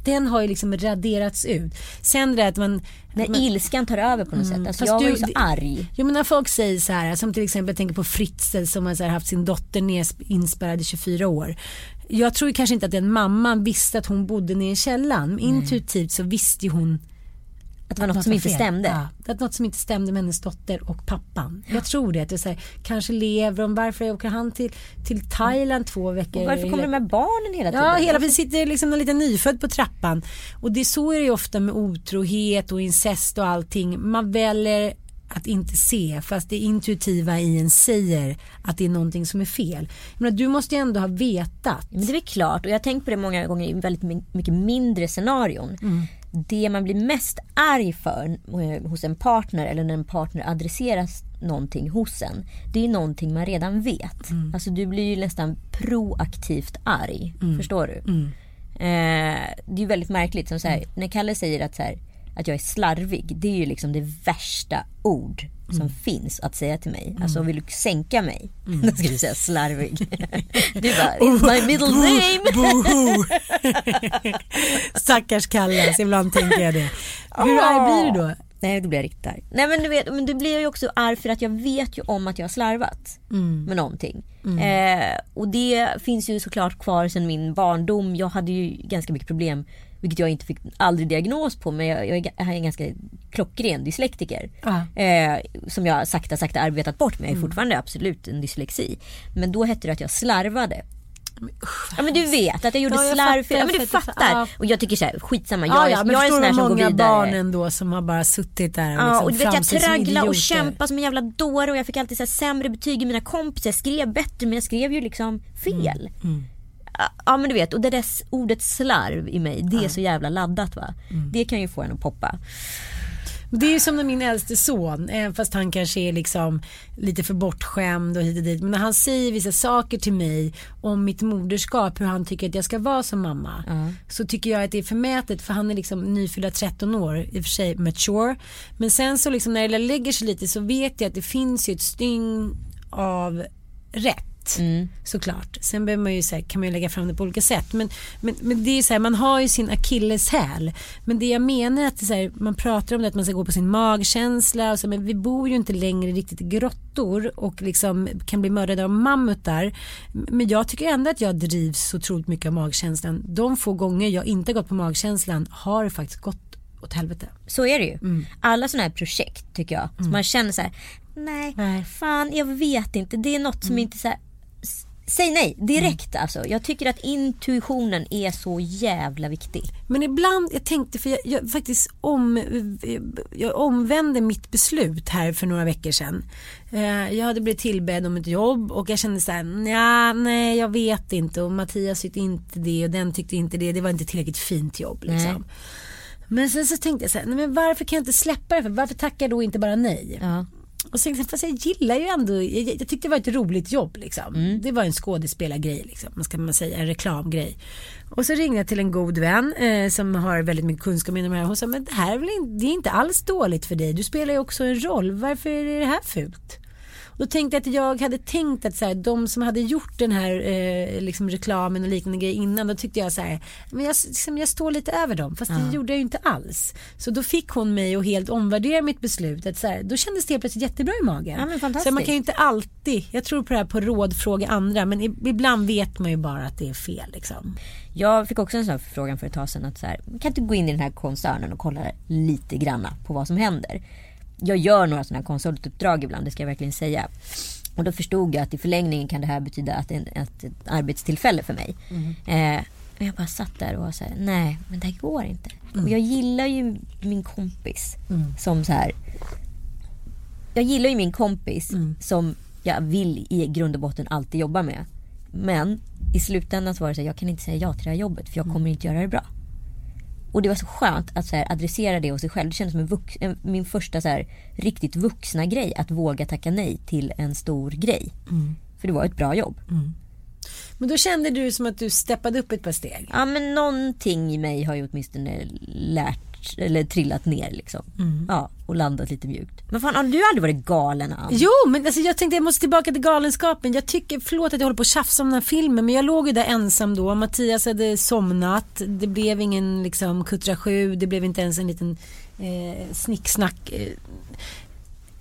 Speaker 1: Den har ju liksom raderats ut. Sen det att man...
Speaker 2: När
Speaker 1: att man
Speaker 2: ilskan tar över på något sätt. Alltså, jag var
Speaker 1: du-
Speaker 2: ju så arg.
Speaker 1: Jo men när folk säger så här, som till exempel jag tänker på Fritzl som har haft sin dotter inspärrad i 24 år. Jag tror kanske inte att den mamman visste att hon bodde nere i källaren. Men intuitivt så visste ju hon
Speaker 2: Att det var något som inte
Speaker 1: fel.
Speaker 2: stämde.
Speaker 1: Ja, att något som inte stämde med hennes dotter och pappan. Jag tror det. Att det här, kanske lever de, varför åker han till, till Thailand två veckor?
Speaker 2: Och varför kommer de här barnen hela tiden?
Speaker 1: Ja, hela tiden sitter liksom en liten nyfödd på trappan. Och det så är det ju ofta med otrohet och incest och allting. Man väljer att inte se fast det intuitiva i en säger att det är någonting som är fel. Menar, du måste ju ändå ha vetat.
Speaker 2: Men det är klart och jag har tänkt på det många gånger i väldigt my- mycket mindre scenarion.
Speaker 1: Mm.
Speaker 2: Det man blir mest arg för eh, hos en partner eller när en partner adresserar någonting hos en. Det är någonting man redan vet.
Speaker 1: Mm.
Speaker 2: Alltså du blir ju nästan proaktivt arg. Förstår du?
Speaker 1: Mm.
Speaker 2: Eh, det är väldigt märkligt. Som så här, när Kalle säger att, så här, att jag är slarvig. Det är ju liksom det värsta ord som
Speaker 1: Mm.
Speaker 2: finns att säga till mig. Alltså vill du sänka mig? Då ska du säga slarvig. du bara, it's my middle name.
Speaker 1: Boho! Stackars Kalle, så ibland tänker jag det. Hur arg blir du då?
Speaker 2: Nej, då blir jag riktigt arg. Nej men du vet, men du blir jag ju också arg för att jag vet ju om att jag har slarvat med någonting. Eh, och det finns ju såklart kvar sedan min barndom. Jag hade ju ganska mycket problem, vilket jag inte fick aldrig diagnos på, men jag, jag, är, en ganska klockren dyslektiker.
Speaker 1: Ja.
Speaker 2: Eh, som jag sakta, sakta arbetat bort, men jag är fortfarande absolut en dyslexi. Men då hette det att jag slarvade. Ja men du vet att jag gjorde
Speaker 1: Ja, jag
Speaker 2: slarv.
Speaker 1: fattar,
Speaker 2: ja men du
Speaker 1: fattar. Ja.
Speaker 2: Och jag tycker så här, skitsamma. Jag,
Speaker 1: Ja, ja, men
Speaker 2: jag är en sån här som går
Speaker 1: många
Speaker 2: vidare.
Speaker 1: barnen då som har bara suttit där och,
Speaker 2: Ja,
Speaker 1: liksom
Speaker 2: och du vet jag tragglade och kämpade som en jävla dåre och jag fick alltid så här sämre betyg än mina kompisar. Jag skrev bättre men jag skrev ju liksom fel.
Speaker 1: Mm,
Speaker 2: Ja, Ja men du vet och det där ordet slarv i mig det är så jävla laddat va.
Speaker 1: Mm.
Speaker 2: Det kan ju få en att poppa.
Speaker 1: Det är ju som när min äldste son, även fast han kanske är liksom lite för bortskämd och hit och dit. Men när han säger vissa saker till mig om mitt moderskap, hur han tycker att jag ska vara som mamma. Så tycker jag att det är förmätet för han är liksom nyfyllda 13 år, i och för sig mature. Men sen så liksom när det lägger sig lite så vet jag att det finns ju ett styng av rätt. Såklart. Sen behöver man ju, så här, kan man ju lägga fram det på olika sätt. Men, men, men det är så här, man har ju sin akilleshäl. Men det jag menar är att så här, man pratar om det att man ska gå på sin magkänsla. Och så, men vi bor ju inte längre riktigt i grottor och liksom kan bli mördade av mammutar. Men jag tycker ändå att jag drivs så otroligt mycket av magkänslan. De få gånger jag inte gått på magkänslan har faktiskt gått åt helvete.
Speaker 2: Så är det ju.
Speaker 1: Mm.
Speaker 2: Alla sådana här projekt tycker jag. Så man känner så här, nej,
Speaker 1: Nej.
Speaker 2: fan jag vet inte. Det är något som inte så här, Säg nej direkt alltså. Jag tycker att intuitionen är så jävla viktig.
Speaker 1: Men ibland, jag tänkte för jag, jag faktiskt om, jag omvände mitt beslut här för några veckor sedan. Eh, Jag hade blivit tillbedd om ett jobb och jag kände så här, "Nja, nej jag vet inte och Mattias tyckte inte det och den tyckte inte det, det var inte tillräckligt fint jobb liksom. Men sen så tänkte jag så här, nej men varför kan jag inte släppa det? För varför tackar jag då inte bara nej?
Speaker 2: Ja.
Speaker 1: Och sen, fast jag gillar ju ändå, jag, jag tyckte det var ett roligt jobb liksom.
Speaker 2: Mm.
Speaker 1: Det var en skådespelargrej liksom, vad ska man säga, en reklamgrej. Och så ringde jag till en god vän eh, som har väldigt mycket kunskap inom det här. Hon sa, men det här är, väl inte, det är inte alls dåligt för dig, du spelar ju också en roll, varför är det här fult? Då tänkte jag att jag hade tänkt att så här, de som hade gjort den här eh, liksom reklamen och liknande grejer innan då tyckte jag så här, men jag, liksom, jag står lite över dem fast det gjorde jag ju inte alls. Så då fick hon mig att helt omvärdera mitt beslut. Att så här, då kändes det helt plötsligt jättebra i magen.
Speaker 2: Ja,
Speaker 1: så man kan ju inte alltid, jag tror på det här på råd, fråga andra men ibland vet man ju bara att det är fel liksom.
Speaker 2: Jag fick också en sån här förfrågan för ett tag sedan att så här, kan inte gå in i den här koncernen och kolla lite granna på vad som händer. Jag gör några sådana konsultuppdrag ibland, det ska jag verkligen säga. Och då förstod jag att i förlängningen kan det här betyda att det är en- ett, ett arbetstillfälle för mig. Eh, men jag bara satt där och var så här, nej men det här går inte. Och jag gillar ju min kompis som så här. Jag gillar ju min kompis som jag vill i grund och botten alltid jobba med. Men i slutändan så var det så här, jag kan inte säga ja till det här jobbet för jag kommer inte göra det bra. Och det var så skönt att så här, adressera det hos sig själv. Det kändes som en vux, en, min första så här, riktigt vuxna grej. Att våga tacka nej till en stor grej. För det var ett bra jobb.
Speaker 1: Men då kände du som att du steppade upp ett par steg.
Speaker 2: Ja men någonting i mig har ju åtminstone lärt eller trillat ner liksom. Ja, och landat lite mjukt. Men fan har du aldrig varit galen Ann?
Speaker 1: Jo, men alltså jag tänkte jag måste tillbaka till galenskapen. Jag tycker, förlåt att jag håller på att tjafsa om den här filmen, men jag låg ju där ensam då. Mattias hade somnat. Det blev ingen liksom kuttra sju, det blev inte ens en liten eh, snicksnack. Eh.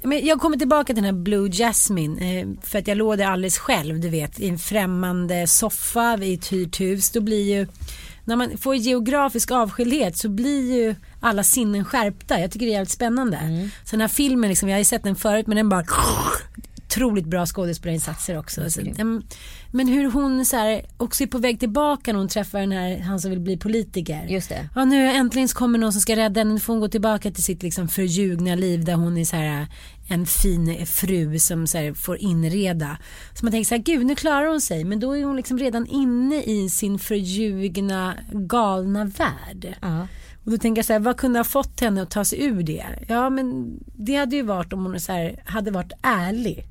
Speaker 1: Men jag kommer tillbaka till den här Blue Jasmine eh, för att jag låg där alldeles själv, du vet, i en främmande soffa i ett hyrt hus. Då blir ju, när man får geografisk avskildhet så blir ju alla sinnen skärpta. Jag tycker det är jävligt spännande. Så den här filmen, liksom, jag har ju sett den förut men den bara otroligt bra skådespelarinsatser också. Så, em, men hur hon så här, också är på väg tillbaka när hon träffar den här, han som vill bli politiker.
Speaker 2: Just det.
Speaker 1: Ja nu äntligen kommer någon som ska rädda henne. Nu får hon gå tillbaka till sitt liksom förljugna liv där hon är så här en fin fru som så här får inreda. Så man tänker så här, gud nu klarar hon sig. Men då är hon liksom redan inne i sin förljugna galna värld.
Speaker 2: Ja.
Speaker 1: Och då tänker jag så här, vad kunde ha fått henne att ta sig ur det? Ja men det hade ju varit om hon så här, hade varit ärlig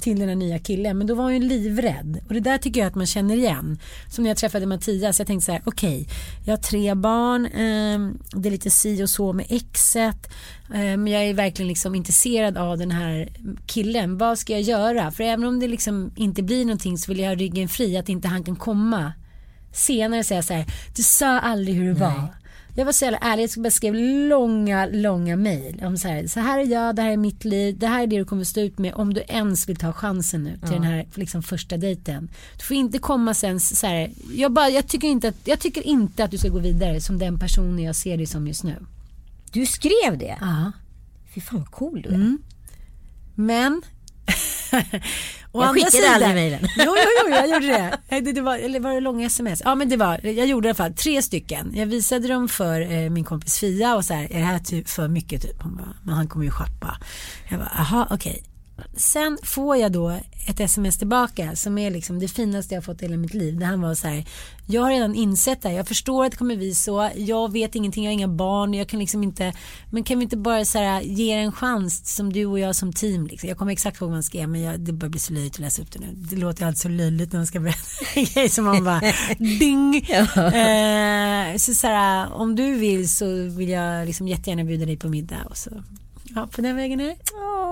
Speaker 1: till den här nya killen. Men då var hon ju livrädd. Och det där tycker jag att man känner igen. Som när jag träffade Mattias. Jag tänkte så här, okej, jag har tre barn. ehm, det är lite si och så med exet. eh, men jag är verkligen liksom intresserad av den här killen. Vad ska jag göra? För även om det liksom inte blir någonting så vill jag ha ryggen fri. Att inte han kan komma senare och säga så här, du sa aldrig hur det var. Jag var så jävla ärlig, jag skrev långa, långa mejl om så här, så här är jag, det här är mitt liv, det här är det du kommer stå ut med om du ens vill ta chansen nu till den här liksom, första dejten. Du får inte komma sen så här, jag, bara, jag, tycker inte att, jag tycker inte att du ska gå vidare som den personen jag ser dig som just nu.
Speaker 2: Du skrev det?
Speaker 1: Ja.
Speaker 2: Fy fan vad cool du är.
Speaker 1: Men Å
Speaker 2: Jag skickade
Speaker 1: sidan-
Speaker 2: aldrig mejlen.
Speaker 1: Jo, jo, jo, jag gjorde det. Det, det var, eller var det långa sms? Ja, men det var, jag gjorde i alla fall tre stycken. Jag visade dem för eh, min kompis Fia och så här, är det här typ för mycket typ? Hon bara, men han kommer ju schappa. Jag bara, aha, okej. Sen får jag då ett sms tillbaka som är liksom det finaste jag fått i hela mitt liv. Där han var så här, jag har redan insett det här, jag förstår att det kommer bli så, jag vet ingenting, jag har inga barn, jag kan liksom inte, men kan vi inte bara så här, ge er en chans som du och jag som team. Liksom. Jag kommer exakt ihåg vad man skrev, men jag, det börjar bli så löjligt att läsa upp det nu. Det låter alltid så löjligt när man ska berätta som man bara, ding. Eh, så, så här, om du vill så vill jag liksom jättegärna bjuda dig på middag och så, ja, på den vägen är det.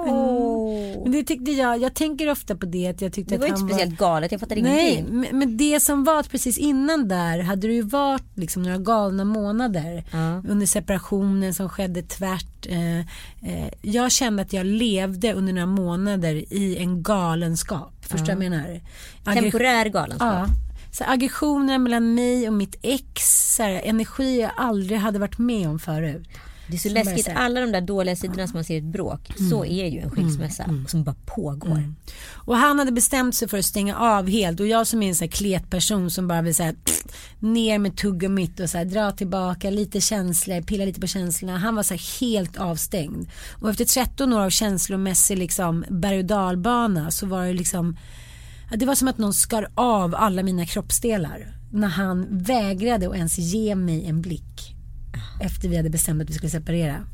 Speaker 2: Åh.
Speaker 1: Men det tyckte jag, jag tänker ofta på det att jag tyckte
Speaker 2: Det var
Speaker 1: att
Speaker 2: inte
Speaker 1: han
Speaker 2: speciellt galet, jag fattar
Speaker 1: Nej,
Speaker 2: ingenting.
Speaker 1: men, men det som var att precis innan där hade det ju varit liksom några galna månader
Speaker 2: Ja.
Speaker 1: under separationen som skedde tvärt. Eh, eh, jag kände att jag levde under några månader i en galenskap. Förstår du vad jag menar? Aggression-
Speaker 2: Temporär galenskap.
Speaker 1: Ja. Så aggressionen mellan mig och mitt ex, så här, energi jag aldrig hade varit med om förut.
Speaker 2: Det är så
Speaker 1: Som
Speaker 2: läskigt,
Speaker 1: så här-
Speaker 2: alla de där dåliga sidorna som man ser i ett bråk, så är ju en skilsmässa som bara pågår.
Speaker 1: Och han hade bestämt sig för att stänga av helt och jag som är en sån här kletperson som bara vill säga ner med tuggummit och så här, dra tillbaka lite känslor, pilla lite på känslorna. Han var så här helt avstängd. Och efter 13 år av känslomässig liksom berg och dalbana så var det liksom det var som att någon skar av alla mina kroppsdelar när han vägrade att ens ge mig en blick efter vi hade bestämt att vi skulle separera.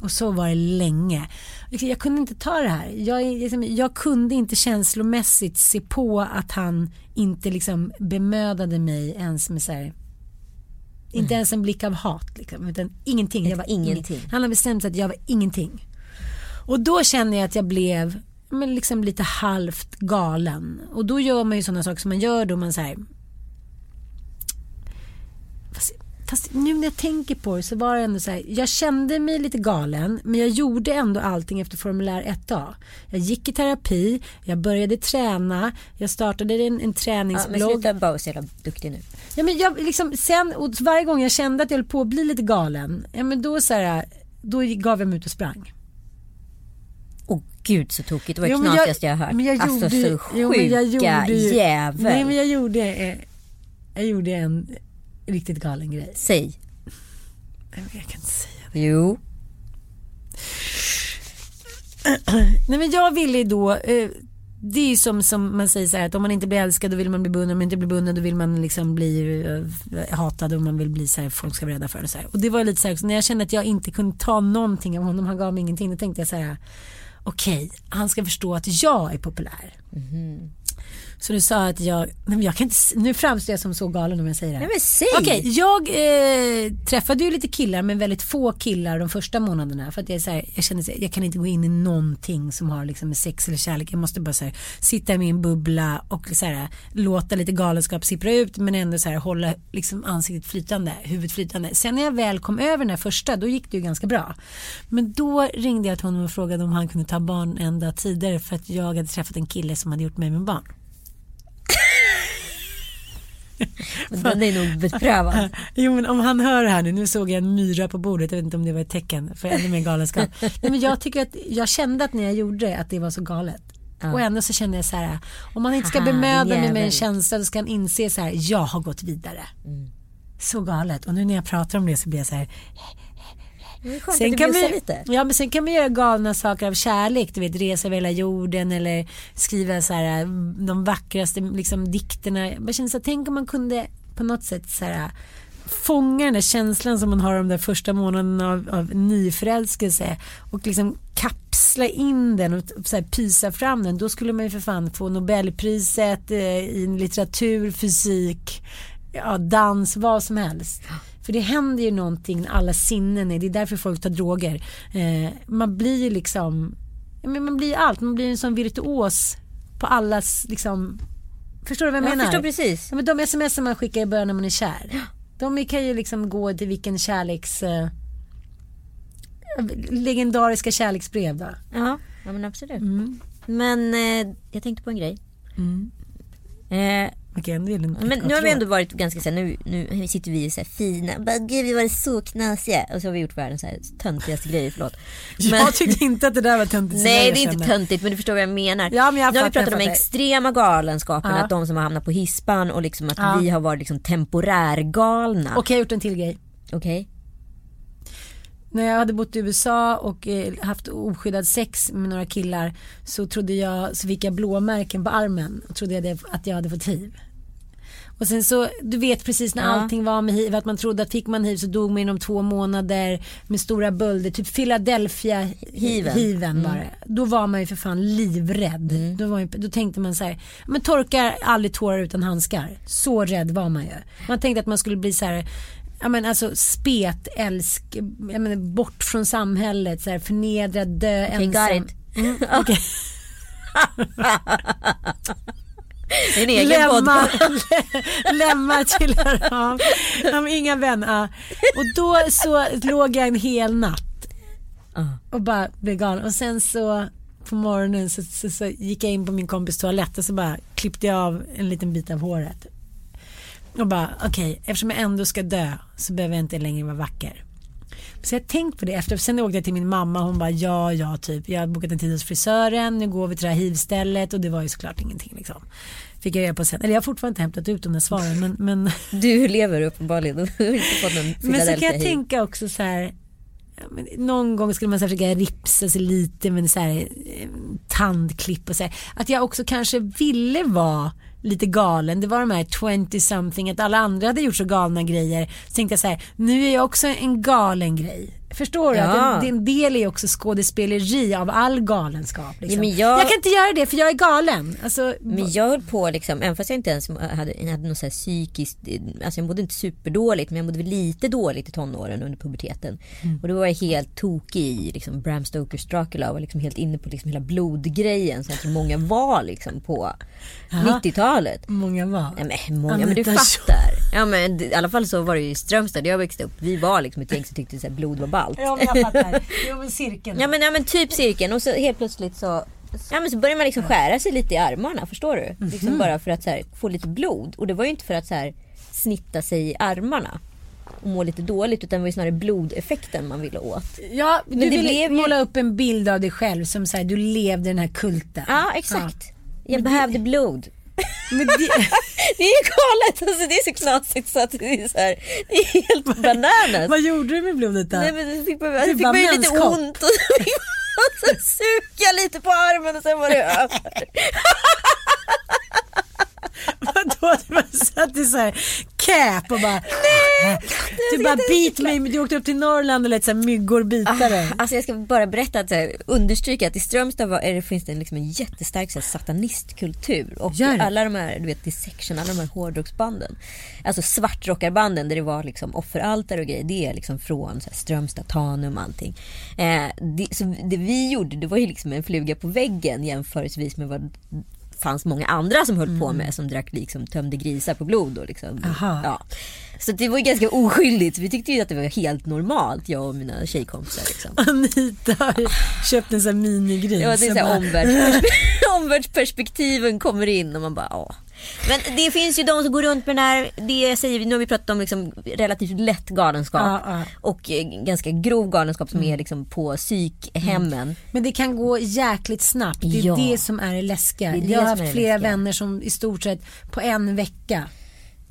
Speaker 1: Och så var det länge. Liksom, Jag kunde inte ta det här. Jag, liksom, jag kunde inte känslomässigt se på att han inte liksom bemödade mig ens med så här, inte ens en blick av hat. Liksom, utan ingenting. Jag var
Speaker 2: ingenting.
Speaker 1: Han har bestämt sig att jag var ingenting. Och då kände jag att jag blev men liksom lite halvt galen. Och då gör man ju sådana saker som man gör då man säger fast, nu när jag tänker på det så var det ändå så här, jag kände mig lite galen men jag gjorde ändå allting efter formulär 1A. Jag gick i terapi, jag började träna, jag startade en, en
Speaker 2: Ja, men
Speaker 1: träningsblogg.
Speaker 2: sluta bara vara så jävla duktig nu.
Speaker 1: Ja, men jag, liksom, sen, och varje gång jag kände att jag höll på att bli lite galen, ja, men då, så här, då gav jag mig ut och sprang.
Speaker 2: Åh gud så tokigt, det var det
Speaker 1: jag-
Speaker 2: knasigaste jag har hört.
Speaker 1: men jag
Speaker 2: alltså
Speaker 1: gjorde
Speaker 2: så
Speaker 1: jo, men jag
Speaker 2: sjuka
Speaker 1: gjorde
Speaker 2: jävel.
Speaker 1: Nej men jag gjorde, eh, jag gjorde en riktigt galen grej.
Speaker 2: Säg.
Speaker 1: Nej, men Jag kan inte säga det.
Speaker 2: Jo.
Speaker 1: Nej men jag ville då, eh, det är ju som, som man säger så här att om man inte blir älskad då vill man bli beundrad, om man inte blir beundrad då vill man liksom bli eh, hatad och man vill bli så här, folk ska vara rädda för det. Så här. Och det var lite så här, också, när jag kände att jag inte kunde ta någonting av honom, han gav mig ingenting, då tänkte jag så här, okej, han ska förstå att jag är populär. Så du sa att jag, men jag kan inte, nu framstår jag som så galen om jag säger det här.
Speaker 2: Nej men säg.
Speaker 1: Okej, jag eh, träffade ju lite killar men väldigt få killar de första månaderna. För att jag, så här, jag känner att jag kan inte gå in i någonting som har liksom med sex eller kärlek. Jag måste bara så här, sitta i min bubbla och så här, låta lite galenskap sippra ut men ändå så här, hålla liksom ansiktet flytande, huvudet flytande. Sen när jag väl kom över den här första då gick det ju ganska bra. Men då ringde jag till honom och frågade om han kunde ta barn en dag tidigare för att jag hade träffat en kille som hade gjort mig med barn.
Speaker 2: Den är nog beprövad.
Speaker 1: Jo men om han hör det här nu, nu såg jag en myra på bordet, jag vet inte om det var ett tecken för ännu mer galenskap. Nej, men jag tycker att, jag kände att när jag gjorde det att det var så galet. Och ändå så kände jag så här, om man inte ska bemöda mig med en känsla så ska han inse så här, jag har gått vidare.
Speaker 2: Mm.
Speaker 1: Så galet. Och nu när jag pratar om det så blir jag så här, Sen kan, vi, ja, men sen kan man göra galna saker av kärlek. Du vet, resa över hela jorden eller skriva så här, de vackraste liksom, dikterna. Jag känner så här, tänk om man kunde på något sätt så här, fånga den där känslan som man har de där första månaderna av, av nyförälskelse och liksom kapsla in den och så här, pysa fram den. Då skulle man ju för fan få Nobelpriset eh, i litteratur, fysik, ja, dans, vad som helst. För det händer ju någonting när alla sinnen är, det är därför folk tar droger. Eh, man blir ju liksom, man blir allt, man blir en sån virtuos på allas liksom, förstår du vad jag
Speaker 2: Jag
Speaker 1: menar?
Speaker 2: förstår precis.
Speaker 1: Ja, men de sms man skickar i början när man är kär. De kan ju liksom gå till vilken kärleks... Eh, legendariska kärleksbrev då.
Speaker 2: Ja, ja men absolut.
Speaker 1: Mm.
Speaker 2: Men eh, jag tänkte på en grej. Eh,
Speaker 1: Okej,
Speaker 2: men nu har vi ändå varit ganska så här, nu, nu sitter vi så här fina. Bara, Gud vi var så knasiga. Och så har vi gjort världens så här töntigaste grejer, förlåt. Men-
Speaker 1: Jag tyckte inte att det där var töntigt.
Speaker 2: Nej det är inte töntigt men du förstår vad jag menar.
Speaker 1: Ja, men jag
Speaker 2: nu har vi pratat om extrema galenskapen,
Speaker 1: Ja.
Speaker 2: att de som har hamnat på hispan och liksom att
Speaker 1: Ja.
Speaker 2: vi har varit liksom temporärgalna.
Speaker 1: Och jag har gjort en till grej.
Speaker 2: Okej.
Speaker 1: När jag hade bott i USA och eh, haft oskyddad sex med några killar så trodde jag, så fick jag blåmärken på armen och trodde jag det, att jag hade fått hiv. Och sen så, du vet precis när
Speaker 2: Ja.
Speaker 1: allting var med hiv, att man trodde att fick man hiv så dog man inom två månader med stora bölder, typ Philadelphia
Speaker 2: Hiven.
Speaker 1: hiven det. Då var man ju för fan livrädd. Då, var ju, då tänkte man så här, men torkar aldrig tårar utan handskar. Så rädd var man ju. Man tänkte att man skulle bli så här Ja men alltså spet, älsk, jag menar, bort från samhället, så här, förnedrad, dö,
Speaker 2: got
Speaker 1: ensam.
Speaker 2: it.
Speaker 1: Mm, okej.
Speaker 2: En egen
Speaker 1: Lämma,
Speaker 2: podcast.
Speaker 1: lämma till ja, ja, men inga vänner. Och då så låg jag en hel natt
Speaker 2: Ja.
Speaker 1: och bara blev galen. Och sen så på morgonen så, så, så gick jag in på min kompis toalett och så bara klippte jag av en liten bit av håret. Och bara okej, eftersom jag ändå ska dö så behöver jag inte längre vara vacker. Så jag tänkt på det efter, sen åkte jag till min mamma hon bara ja, ja typ, jag har bokat en tid hos frisören, nu går vi till det här hivstället och det var ju såklart ingenting liksom. Fick jag reda på sen, eller jag har fortfarande inte hämtat ut de där svaren men, men
Speaker 2: Du lever uppenbarligen och inte fått någon
Speaker 1: Men så kan jag tänka också så här. Någon gång skulle man så här försöka ripsa sig lite med så här, eh, tandklipp och så här. Att jag också kanske ville vara lite galen. Det var de här 20 something att alla andra hade gjort så galna grejer. Så tänkte jag så här, nu är jag också en galen grej. Förstår du?
Speaker 2: Ja.
Speaker 1: Att en del är också skådespeleri av all galenskap. Liksom.
Speaker 2: Ja, jag-
Speaker 1: jag kan inte göra det för jag är galen. Alltså,
Speaker 2: Men jag höll på liksom, även fast jag inte ens hade, jag hade något så här psykiskt, alltså jag mådde inte superdåligt men jag mådde lite dåligt i tonåren under puberteten.
Speaker 1: Mm.
Speaker 2: Och då var jag helt tokig i liksom Bram Stokers Dracula och var liksom helt inne på liksom hela blodgrejen som jag tror många var liksom på 90-talet.
Speaker 1: många var.
Speaker 2: Nej men många, men du fattar. Ja men i alla fall så var det ju i Strömstad där jag växte upp. Vi var liksom ett gäng som tyckte att blod var ballt.
Speaker 1: Ja, men jag fattar. Jo, men cirkeln.
Speaker 2: Ja men, ja men typ cirkeln och så helt plötsligt så Ja men så börjar man liksom skära sig lite i armarna, förstår du?
Speaker 1: Mhm.
Speaker 2: Liksom bara för att så här, få lite blod. Och det var ju inte för att så här, snitta sig i armarna och må lite dåligt utan det var ju snarare blodeffekten man ville åt.
Speaker 1: Ja, du
Speaker 2: det
Speaker 1: ville
Speaker 2: blev ju-
Speaker 1: måla upp en bild av dig själv som säger du levde den här kulten.
Speaker 2: Ja exakt. Jag behövde blod.
Speaker 1: Men det,
Speaker 2: Det är galet, alltså, det är så knasigt så att det är, så här, det är helt bananas.
Speaker 1: vad gjorde du med blodet då?
Speaker 2: Nej men det fick man,
Speaker 1: Det
Speaker 2: fick ju lite ont och så fick så suga lite på armen och sen var det över.
Speaker 1: Vadå? Du bara satt i så här cap och bara... du bara bit mig, du åkte upp till Norrland och lät så här myggor bita dig.
Speaker 2: Alltså jag ska bara berätta att så här, understryka att i Strömstad var, är det, finns det liksom en jättestark så här, satanistkultur. Och
Speaker 1: Gör
Speaker 2: alla de här, du vet dissection, alla de här hårdrocksbanden. Alltså svartrockarbanden där det var liksom offeraltare och grejer. Det är liksom från så här, Strömstad, Tanum och allting. Eh, det, så det vi gjorde det var ju liksom en fluga på väggen jämförelsevis med vad fanns många andra som höll på med som drack liksom tömde grisar på blod och liksom.
Speaker 1: Mm.
Speaker 2: Ja. Så det var ju ganska oskyldigt. Vi tyckte ju att det var helt normalt jag och mina tjejkompisar liksom.
Speaker 1: Anita köpt en sån här minigris.
Speaker 2: Ja, det är så här omvärldsperspektiv- omvärldsperspektiven kommer in och man bara ja. Men det finns ju de som går runt med den här, det säger nu har vi pratat om liksom relativt lätt galenskap
Speaker 1: Ja, ja.
Speaker 2: och eh, ganska grov galenskap som är liksom på psykhemmen.
Speaker 1: Men det kan gå jäkligt snabbt. Det är
Speaker 2: Ja.
Speaker 1: det som är det läskiga.
Speaker 2: Det är det
Speaker 1: jag har haft flera vänner som i stort sett på en vecka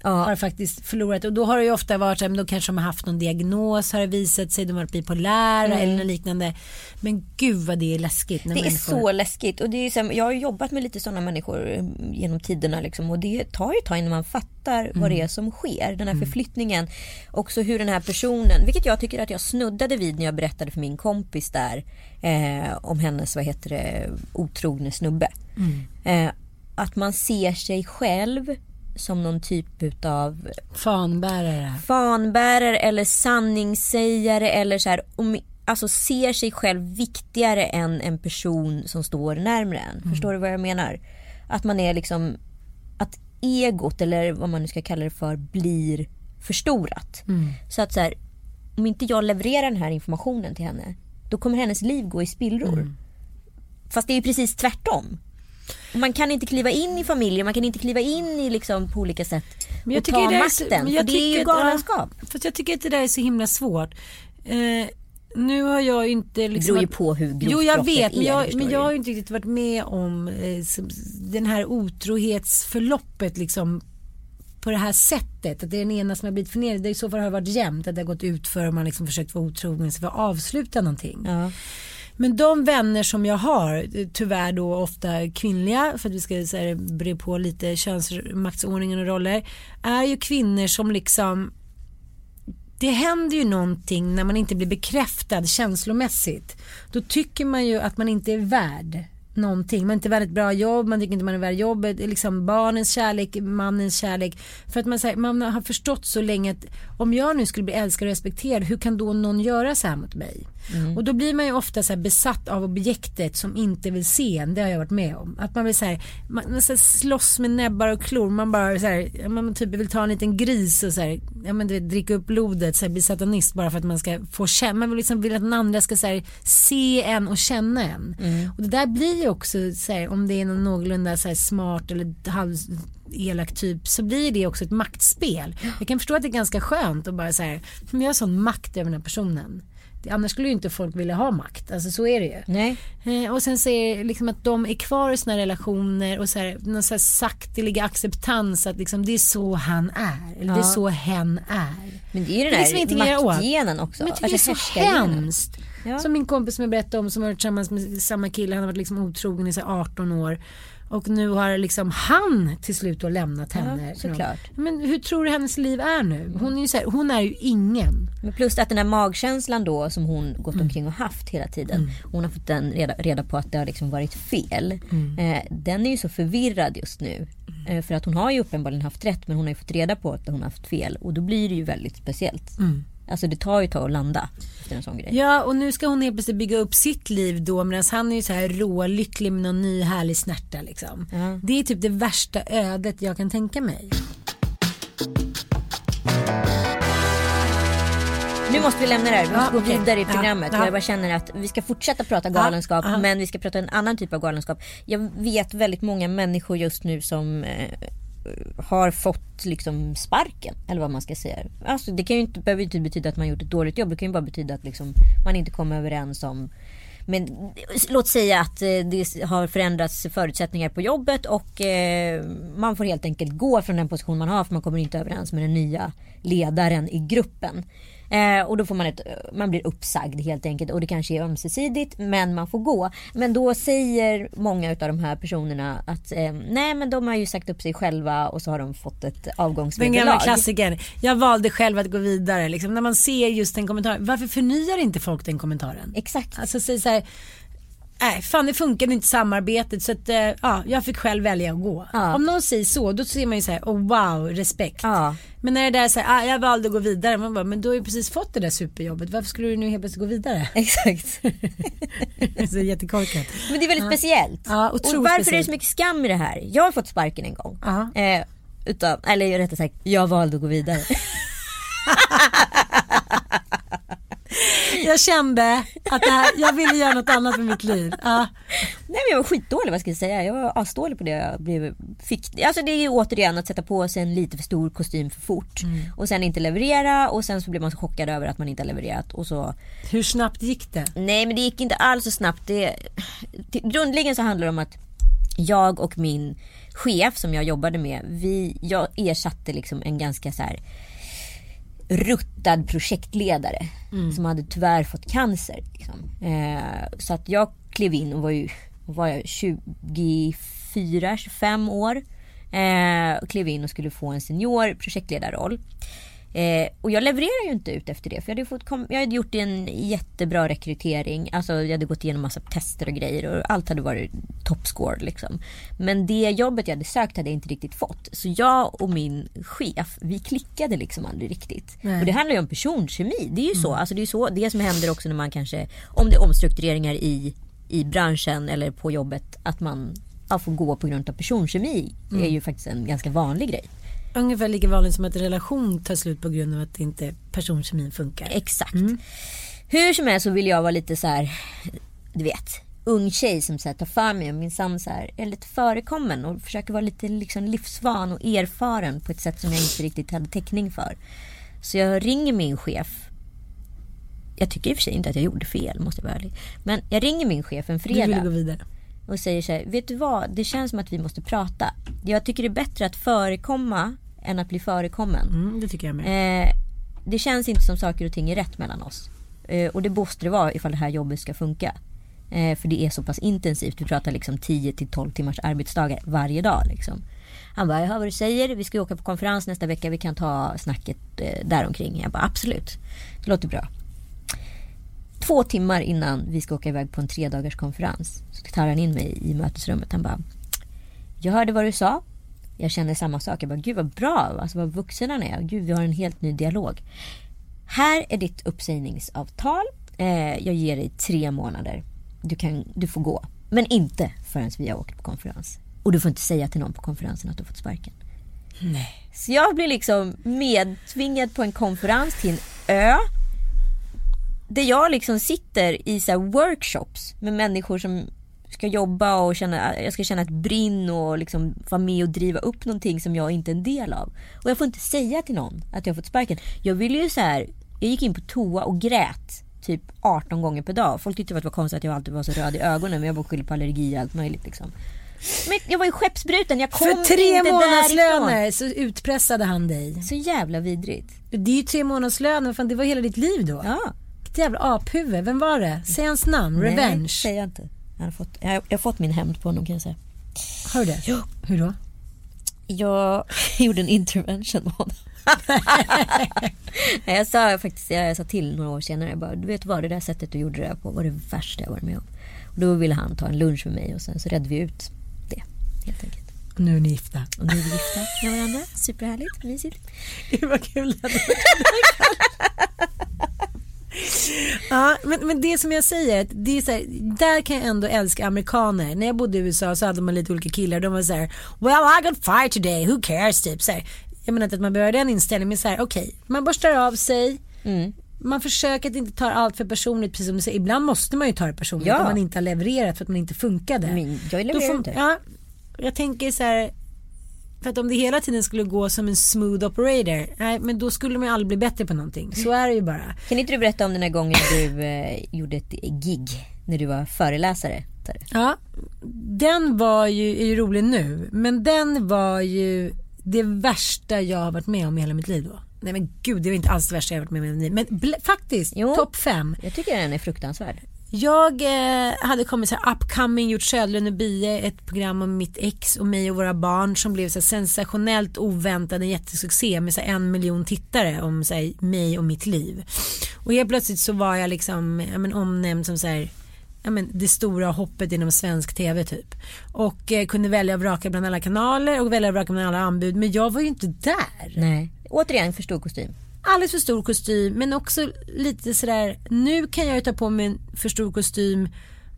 Speaker 1: har
Speaker 2: Ja,
Speaker 1: faktiskt förlorat och då har det ju ofta varit så då kanske de har haft någon diagnos har det visat sig, de har varit bipolära eller något liknande. Men gud vad det är läskigt.
Speaker 2: Mm. det är
Speaker 1: människor...
Speaker 2: så läskigt och det är så här, jag har jobbat med lite sådana människor eh, genom tiderna liksom, och det tar ju ett tag innan man fattar vad det är som sker. Den här förflyttningen. Också hur den här personen, vilket jag tycker att jag snuddade vid när jag berättade för min kompis där eh, om hennes, vad heter det, otrogne snubbe. Eh, att man ser sig själv som någon typ utav
Speaker 1: Fanbärare.
Speaker 2: fanbärare eller sanningssägare eller så här, om, alltså ser sig själv viktigare än en person som står närmre en. Förstår du vad jag menar? Att man är liksom, att egot eller vad man nu ska kalla det för blir förstorat. Så att så här, om inte jag levererar den här informationen till henne då kommer hennes liv gå i spillror. Fast det är ju precis tvärtom. Man kan inte kliva in i familjen, man kan inte kliva in i liksom på olika sätt
Speaker 1: Men jag
Speaker 2: och
Speaker 1: tycker
Speaker 2: ta
Speaker 1: det så-
Speaker 2: makten.
Speaker 1: men jag
Speaker 2: för det är ju galenskap.
Speaker 1: Ja, fast jag tycker att det där är så himla svårt. Eh, nu har jag inte
Speaker 2: Det
Speaker 1: liksom...
Speaker 2: beror ju på hur grovt
Speaker 1: Jo jag vet men jag, men jag har ju inte riktigt varit med om eh, den här otrohetsförloppet liksom på det här sättet. Att det är den ena som har blivit förnedrad. Det i så fall har det varit jämnt. Att det har gått ut för man liksom försökt vara otrogen för att avsluta någonting.
Speaker 2: Ja.
Speaker 1: Men de vänner som jag har, tyvärr då ofta kvinnliga, för att vi ska så här, bre på lite könsmaktsordningen och roller, är ju kvinnor som liksom det händer ju någonting när man inte blir bekräftad känslomässigt. Då tycker man ju att man inte är värd någonting. Man är inte värd ett bra jobb, man tycker inte man är värd jobbet, liksom barnens kärlek, mannens kärlek. För att man, här, man har förstått så länge att om jag nu skulle bli älskad och respekterad, hur kan då någon göra så här mot mig? Och då blir man ju ofta så besatt av objektet som inte vill se en. Det har jag varit med om. Att man vill så här, man, så här slåss med näbbar och klor. Man bara så här, man typ vill ta en liten gris och så här, ja, men du vet, dricka upp blodet, så här, bli satanist bara för att man ska få känna. Man vill, liksom, vill att den andra ska så här, se en och känna en. Och det där blir ju också så här, om det är någon någorlunda så här, smart eller halv elak typ så blir det också ett maktspel. Jag kan förstå att det är ganska skönt att bara så här, "Men jag har sån makt över den här personen. Det- Annars skulle ju inte folk vilja ha makt, alltså så är det ju.
Speaker 2: Nej.
Speaker 1: Eh, och sen säger liksom att de är kvar i sina relationer och så här, någon så här sakteliga acceptans att liksom det är så han är. Eller det är
Speaker 2: Ja.
Speaker 1: så hen är.
Speaker 2: Men det är ju
Speaker 1: Det
Speaker 2: den
Speaker 1: är liksom
Speaker 2: maktgenen också.
Speaker 1: Men jag tycker
Speaker 2: Alltså
Speaker 1: det är så hemskt.
Speaker 2: Ja.
Speaker 1: Som min kompis som jag berättade om som har varit tillsammans med samma kille, han har varit liksom otrogen i så här 18 år. Och nu har liksom han till slut då lämnat henne.
Speaker 2: Ja, såklart.
Speaker 1: Men hur tror du hennes liv är nu? Hon är ju, här, hon är ju ingen.
Speaker 2: Men plus att den här magkänslan då som hon gått
Speaker 1: Mm.
Speaker 2: omkring och haft hela tiden. Hon har fått den reda, reda på att det har liksom varit fel.
Speaker 1: Mm.
Speaker 2: Eh, den är ju så förvirrad just nu. Eh, för att hon har ju uppenbarligen haft rätt men hon har ju fått reda på att hon har haft fel. Och då blir det ju väldigt speciellt. Alltså det tar ju ett tag att landa efter en sån grej.
Speaker 1: Mm. Ja och nu ska hon helt plötsligt bygga upp sitt liv då medan han är ju så här rålycklig med någon ny härlig snärta liksom.
Speaker 2: Ja.
Speaker 1: Det är typ det värsta ödet jag kan tänka mig.
Speaker 2: Nu måste vi lämna det här. Vi måste
Speaker 1: Ja,
Speaker 2: gå
Speaker 1: okej.
Speaker 2: vidare i
Speaker 1: Ja,
Speaker 2: programmet.
Speaker 1: ja.
Speaker 2: Och jag bara känner att vi ska fortsätta prata galenskap.
Speaker 1: Ja, ja.
Speaker 2: Men vi ska prata en annan typ av galenskap. Jag vet väldigt många människor just nu som eh, har fått liksom sparken. Eller vad man ska säga. Alltså, det kan ju inte, behöver ju inte betyda att man gjort ett dåligt jobb. Det kan ju bara betyda att liksom, man inte kommer överens om men låt säga att eh, det har förändrats förutsättningar på jobbet och eh, man får helt enkelt gå från den position man har för man kommer inte överens med den nya ledaren i gruppen. Eh, och då får man ett, man blir uppsagd helt enkelt och det kanske är ömsesidigt men man får gå. Men då säger många av de här personerna att eh, nej men de har ju sagt upp sig själva och så har de fått ett
Speaker 1: Den gamla
Speaker 2: avgångsvederlag.
Speaker 1: klassikern. Jag valde själv att gå vidare. Liksom, när man ser just den kommentaren. Varför förnyar inte folk den kommentaren?
Speaker 2: Exakt.
Speaker 1: Alltså säg så här. Nej, fan det funkade inte samarbetet så att, eh, ja, jag fick själv välja att gå.
Speaker 2: Ja.
Speaker 1: Om någon säger så, då ser man ju så här, oh wow, respekt.
Speaker 2: Ja.
Speaker 1: Men när det där är så här, ah, jag valde att gå vidare, man bara, men du har ju precis fått det där superjobbet, varför skulle du nu helt plötsligt gå vidare?
Speaker 2: Exakt.
Speaker 1: så jättekorkat.
Speaker 2: Men det är väldigt speciellt.
Speaker 1: Ja,
Speaker 2: och varför är det
Speaker 1: speciellt.
Speaker 2: så mycket skam i det här? Jag har fått sparken en gång.
Speaker 1: Ja.
Speaker 2: Eh, utan, eller rättare sagt, jag valde att gå vidare.
Speaker 1: Jag kände att här, jag ville göra något annat med mitt liv. Ja.
Speaker 2: Nej men jag var skitdålig vad ska jag säga. Jag var asdålig på det jag blev, fick. Alltså det är ju återigen att sätta på sig en lite för stor kostym för fort.
Speaker 1: Mm.
Speaker 2: Och sen inte leverera och sen så blir man så chockad över att man inte har levererat. Och så
Speaker 1: Hur snabbt gick det?
Speaker 2: Nej men det gick inte alls så snabbt. Det, det, grundligen så handlar det om att jag och min chef som jag jobbade med, vi, jag ersatte liksom en ganska så här ruttad projektlädare som hade tyvärr fått cancer. Liksom. Eh, så att jag klev in och var ju var jag 24, 25 år. Eh, och klev in och skulle få en senior projektledarroll. Eh, och jag levererar ju inte ut efter det. För jag hade, fått kom, jag hade gjort en jättebra rekrytering. Alltså jag hade gått igenom massa tester och grejer. Och allt hade varit topscore liksom. Men det jobbet jag hade sökt hade jag inte riktigt fått. Så jag och min chef, vi klickade liksom aldrig riktigt.
Speaker 1: Nej.
Speaker 2: Och det handlar ju om personkemi. Det är ju så. Alltså det är så det som händer också när man kanske, om det är omstruktureringar i, i branschen eller på jobbet. Att man ja, får gå på grund av personkemi. Det är ju faktiskt en ganska vanlig grej.
Speaker 1: Ungefär lika vanligt som att en relation tar slut på grund av att inte personkemin funkar.
Speaker 2: Exakt. Hur som helst så vill jag vara lite så här, du vet, ung tjej som så här, tar för mig och minsann så här, är lite förekommen och försöker vara lite liksom livsvan och erfaren på ett sätt som jag inte riktigt hade täckning för. Så jag ringer min chef. Jag tycker i och för sig inte att jag gjorde fel, måste jag vara ärlig. Men jag ringer min chef en
Speaker 1: Du ville
Speaker 2: fredag
Speaker 1: gå vidare.
Speaker 2: och säger så här, vet du vad, det känns som att vi måste prata. Jag tycker det är bättre att förekomma än att bli förekommen.
Speaker 1: Mm, det tycker jag med.
Speaker 2: Eh, det känns inte som saker och ting är rätt mellan oss. Eh, och det måste det vara ifall det här jobbet ska funka. Eh, för det är så pass intensivt. Vi pratar liksom 10 till 12 timmars arbetsdagar varje dag. Liksom. Han bara, jag hör vad du säger. Vi ska åka på konferens nästa vecka. Vi kan ta snacket eh, däromkring. Jag bara, absolut. Det låter bra. Två timmar innan vi ska åka iväg på en tre dagars konferens så tar han in mig i mötesrummet. Han bara, jag hörde vad du sa. Jag känner samma sak. Jag bara, gud vad bra. Alltså vad vuxen han är. Gud, vi har en helt ny dialog. Här är ditt uppsägningsavtal. Eh, jag ger dig tre månader. Du, kan, du får gå. Men inte förrän vi har åkt på konferens. Och du får inte säga till någon på konferensen att du har fått sparken.
Speaker 1: Nej.
Speaker 2: Så jag blir liksom medtvingad på en konferens till en ö. Där jag liksom sitter i så här workshops med människor som ska jobba och känna, jag ska känna ett brinn och liksom vara med och driva upp någonting som jag inte är en del av. Och jag får inte säga till någon att jag har fått sparken. Jag ville ju så här, jag gick in på toa och grät typ 18 gånger per dag. Folk tyckte att det var konstigt att jag alltid var så röd i ögonen men jag bara skyllde på allergi och allt möjligt liksom. Men jag var ju skeppsbruten, jag kom
Speaker 1: För tre
Speaker 2: inte därifrån.
Speaker 1: månadslöner så utpressade han dig.
Speaker 2: Så jävla vidrigt.
Speaker 1: Det är ju tre månadslöner, fan det var hela ditt liv då.
Speaker 2: Ja.
Speaker 1: Vilket jävla aphuvud. Vem var det? Säg hans namn.
Speaker 2: Nej,
Speaker 1: Revenge.
Speaker 2: säger jag inte. Jag har, fått, jag, jag fått min hämnd på honom kan jag säga.
Speaker 1: Har du det?
Speaker 2: Ja.
Speaker 1: Hur då?
Speaker 2: Jag gjorde en intervention med honom. Jag sa faktiskt, jag sa till några år senare, jag bara, du vet vad det där sättet du gjorde det på var det värsta jag varit med om. Och då ville han ta en lunch med mig och sen så redde vi ut det helt enkelt.
Speaker 1: Och nu är ni gifta.
Speaker 2: Och nu är vi gifta med varandra. Superhärligt, mysigt.
Speaker 1: Det var kul. det Ja, men, men det som jag säger, det är så här, där kan jag ändå älska amerikaner. När jag bodde i USA så hade man lite olika killar. De var så här, well I got fired today, who cares? Typ så här. Jag menar inte att man behöver den inställningen, men så här, okej, okay, man borstar av sig.
Speaker 2: Mm.
Speaker 1: Man försöker att inte ta allt för personligt, precis som du säger. Ibland måste man ju ta det personligt
Speaker 2: Ja.
Speaker 1: om man inte har levererat för att man inte funkade.
Speaker 2: Men jag
Speaker 1: Då
Speaker 2: levererar
Speaker 1: får-. Ja, jag tänker så här. För att om det hela tiden skulle gå som en smooth operator, nej men då skulle man ju aldrig bli bättre på någonting. Så är det ju bara.
Speaker 2: Kan inte du berätta om den här gången du eh, gjorde ett gig när du var föreläsare?
Speaker 1: Ja, den var ju, är ju rolig nu, men den var ju det värsta jag har varit med om i hela mitt liv då. Nej men gud, det var inte alls det värsta jag har varit med om i mitt liv. Men faktiskt, topp fem.
Speaker 2: Jag tycker den är fruktansvärd.
Speaker 1: Jag eh, hade kommit så här upcoming, gjort Söderlund och Bie, ett program om mitt ex och mig och våra barn som blev så här sensationellt oväntad, en jättesuccé med så här en miljon tittare om så här, mig och mitt liv. Och helt plötsligt så var jag liksom jag men, omnämnd som så här, ja, men, det stora hoppet inom svensk tv typ. Och eh, kunde välja och vraka bland alla kanaler och välja och vraka bland alla anbud. Men jag var ju inte där
Speaker 2: Nej. Återigen för stor kostym
Speaker 1: alldeles för stor kostym men också lite sådär nu kan jag ju ta på mig en för stor kostym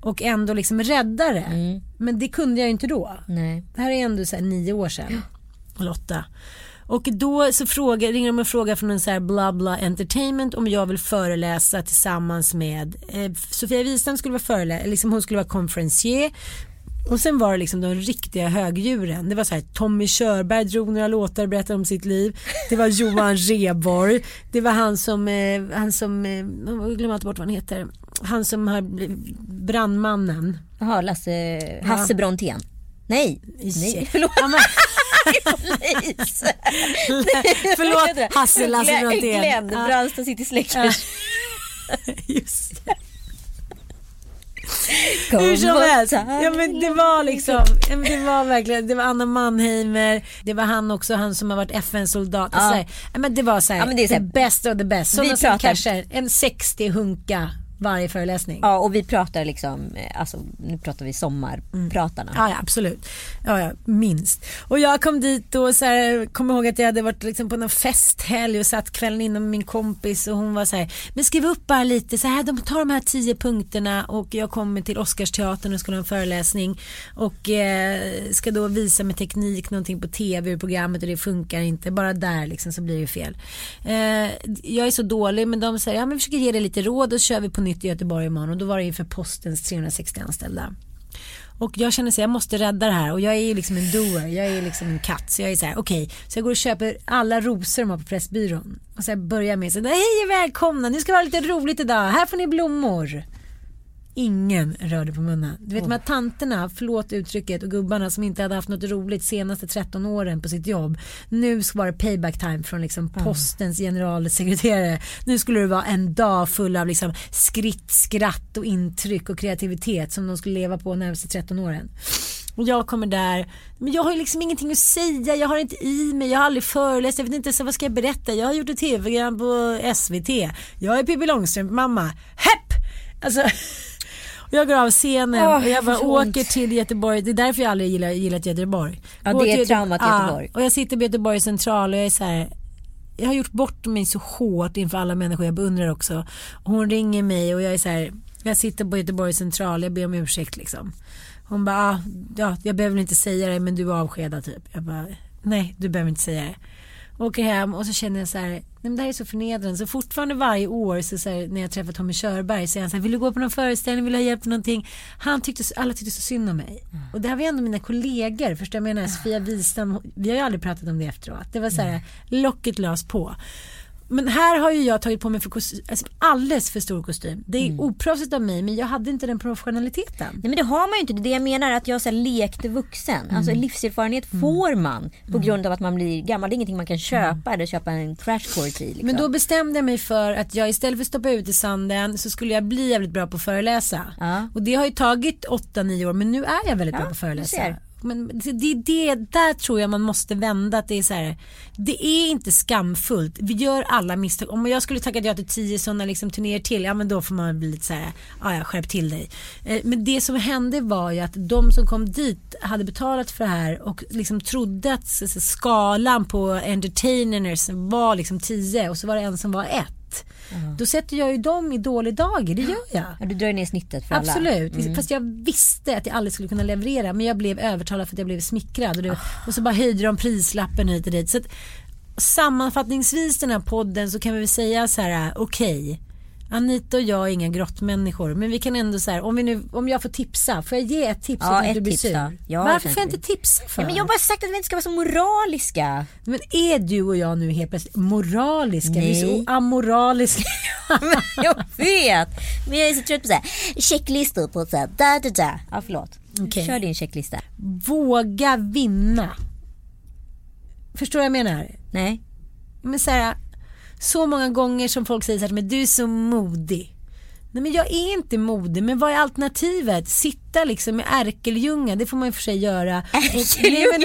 Speaker 1: och ändå liksom rädda det. Men det kunde jag ju inte då.
Speaker 2: Nej.
Speaker 1: Det här är ändå så nio år sedan. Lotta. Och då så frågar, ringer de och frågar från en så här bla bla entertainment om jag vill föreläsa tillsammans med eh, Sofia Wistam skulle vara föreläsare, liksom hon skulle vara konferencier och sen var det liksom de riktiga högdjuren. Det var så här Tommy Körberg drog några låtar och berättade om sitt liv. Det var Johan Rheborg. Det var han som, eh, han som, eh, jag glömmer alltid bort vad han heter. Han som har blivit brandmannen.
Speaker 2: Jaha, Lasse, Hasse Brontén. Nej, nej, förlåt.
Speaker 1: Ja,
Speaker 2: Polis.
Speaker 1: Förlåt Hasse Lasse Brontén.
Speaker 2: Glenn,
Speaker 1: Ja.
Speaker 2: Brandsta City Släckers.
Speaker 1: Just det. Hur som helst. Ja men det var liksom, det var verkligen, det var Anna Mannheimer, det var han också, han som har varit FN-soldat.
Speaker 2: Ja.
Speaker 1: Men det var så här,
Speaker 2: Ja, men det är så här-
Speaker 1: the best of the best. Sådana som
Speaker 2: pratar-
Speaker 1: cashar en 60 hunka varje föreläsning.
Speaker 2: Ja, och vi pratar liksom, eh, alltså nu pratar vi sommarpratarna.
Speaker 1: Ja, ja absolut. Ja, ja, minst. Och jag kom dit och så här, kom ihåg att jag hade varit liksom på någon festhelg och satt kvällen innan med min kompis och hon var så här, men skriv upp bara lite så här, de tar de här tio punkterna och jag kommer till Oscarsteatern och ska ha en föreläsning och eh, ska då visa med teknik någonting på tv programmet och det funkar inte, bara där liksom så blir det fel. Eh, jag är så dålig men de säger, ja men vi försöker ge dig lite råd och så kör vi på nytt i Göteborg imorgon och då var det inför postens 360 anställda. Och jag känner så jag måste rädda det här och jag är ju liksom en doer, jag är liksom en katt. Så jag är så här, okej, så jag går och köper alla rosor de har på Pressbyrån. Och så börjar med så hej och välkomna, nu ska vi ha lite roligt idag, här får ni blommor. Ingen rörde på munnen. Du vet de här tanterna, förlåt uttrycket, och gubbarna som inte hade haft något roligt senaste 13 åren på sitt jobb. Nu var det payback time från liksom postens generalsekreterare. Nu skulle det vara en dag full av liksom skritt, skratt och intryck och kreativitet som de skulle leva på närmaste 13 åren. Och jag kommer där, men jag har ju liksom ingenting att säga, jag har inte i mig, jag har aldrig föreläst, jag vet inte så vad ska jag berätta, jag har gjort ett tv-program på SVT, jag är Pippi Långstrump mamma, hepp! Alltså, jag går av scenen
Speaker 2: Åh,
Speaker 1: och jag bara åker till Göteborg, det är därför jag aldrig gillar, gillat Göteborg.
Speaker 2: Ja,
Speaker 1: Går
Speaker 2: det är
Speaker 1: till
Speaker 2: traumat
Speaker 1: Ja,
Speaker 2: Göteborg.
Speaker 1: och jag sitter på Göteborg central och jag är så här jag har gjort bort mig så hårt inför alla människor jag beundrar också. Hon ringer mig och jag är så här, jag sitter på Göteborg central, jag ber om ursäkt liksom. Hon bara, ah, ja, jag behöver inte säga det men du är avskedad typ. Jag bara, nej du behöver inte säga det. Åker hem och så känner jag så här, nej men det här är så förnedrande. Så fortfarande varje år så, så här, när jag träffar Tommy Körberg så säger han så här, vill du gå på någon föreställning, vill du ha hjälp med någonting? Han tyckte, alla tyckte så synd om mig. Och det här var ju ändå mina kollegor, förstår jag menar? Sofia Wistam, vi har ju aldrig pratat om det efteråt. Det var så här, locket lös på. Men här har ju jag tagit på mig för kostym, alltså alldeles för stor kostym. Det är oproffsigt av mig men jag hade inte den professionaliteten.
Speaker 2: Nej men det har man ju inte. Det är det jag menar att jag så här, lekte vuxen.
Speaker 1: Mm.
Speaker 2: Alltså livserfarenhet får man på grund av att man blir gammal. Det är ingenting man kan köpa eller köpa en crash course i. Liksom.
Speaker 1: Men då bestämde jag mig för att jag istället för att stoppa ut i sanden så skulle jag bli jävligt bra på att föreläsa.
Speaker 2: Ja.
Speaker 1: Och det har ju tagit 8-9 år men nu är jag väldigt bra
Speaker 2: Ja,
Speaker 1: på att föreläsa men det, det, det, där tror jag man måste vända. Att det, är så här, det är inte skamfullt. Vi gör alla misstag. Om jag skulle tacka ja till tio sådana liksom turnéer till, ja men då får man bli lite så här, ja ja skärp till dig. Eh, men det som hände var ju att de som kom dit hade betalat för det här och liksom trodde att så, så, skalan på entertainers var liksom tio och så var det en som var ett. Då sätter jag ju dem i dålig dager, det gör jag.
Speaker 2: Ja, du drar ner snittet för alla.
Speaker 1: Absolut, fast jag visste att jag aldrig skulle kunna leverera men jag blev övertalad för att jag blev smickrad. Och, det, och så bara höjde de prislappen hit och dit. Så att, sammanfattningsvis den här podden så kan vi väl säga så här, okej Anita och jag är inga grottmänniskor men vi kan ändå så här, om, vi nu, om jag får tipsa, får jag ge ett tips
Speaker 2: Ja,
Speaker 1: så att du blir sur?
Speaker 2: Ja,
Speaker 1: Varför får jag inte tipsa för?
Speaker 2: Ja, men jag har bara sagt att vi inte ska vara så moraliska.
Speaker 1: Men är du och jag nu helt plötsligt moraliska? Vi är så
Speaker 2: Nej.
Speaker 1: amoraliska.
Speaker 2: Jag vet. Men jag är så trött på så här, checklistor på så här, da da da. Ja förlåt.
Speaker 1: Okej.
Speaker 2: Kör din checklista.
Speaker 1: Våga vinna. Förstår du vad jag menar?
Speaker 2: Nej.
Speaker 1: Men så, här, så många gånger som folk säger så här, men du är så modig. Nej men jag är inte modig, men vad är alternativet? Sitta liksom med Ärkeljunga, det får man ju för sig göra. Då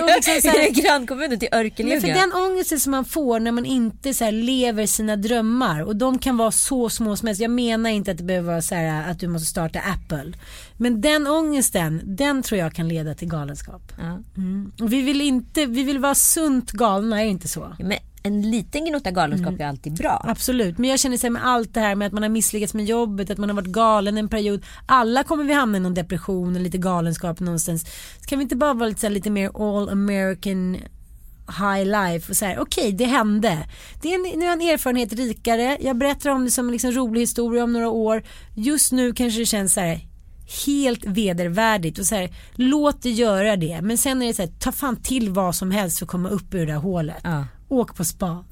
Speaker 1: liksom så här-
Speaker 2: Är det grannkommunen till
Speaker 1: Men
Speaker 2: Örkelljunga?
Speaker 1: för den ångesten som man får när man inte så lever sina drömmar och de kan vara så små som helst. Jag menar inte att det behöver vara så här att du måste starta Apple. Men den ångesten, den tror jag kan leda till galenskap.
Speaker 2: Ja.
Speaker 1: Mm. Och vi vill inte, vi vill vara sunt galna, är det inte så?
Speaker 2: Men en liten gnutta galenskap
Speaker 1: Mm.
Speaker 2: är alltid bra.
Speaker 1: Absolut, men jag känner så här med allt det här med att man har misslyckats med jobbet, att man har varit galen en period. Alla kommer vi hamna i någon depression och lite galenskap någonstans. Så kan vi inte bara vara lite, så här, lite mer all American high life och så här, okej det hände. Det är en, nu är en erfarenhet rikare, jag berättar om det som en liksom rolig historia om några år. Just nu kanske det känns så här helt vedervärdigt och så här, låt det göra det. Men sen är det så här, ta fan till vad som helst för att komma upp ur det där hålet.
Speaker 2: Ja.
Speaker 1: Åk på spa.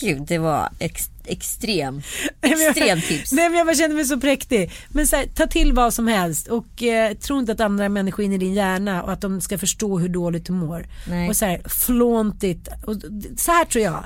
Speaker 2: Gud, det var ex, extrem, extremt tips.
Speaker 1: Nej men jag bara känner mig så präktig. Men så här, ta till vad som helst och eh, tro inte att andra människor är inne i din hjärna och att de ska förstå hur dåligt du mår.
Speaker 2: Nej.
Speaker 1: Och så här, flaunt it. Och, så här tror jag.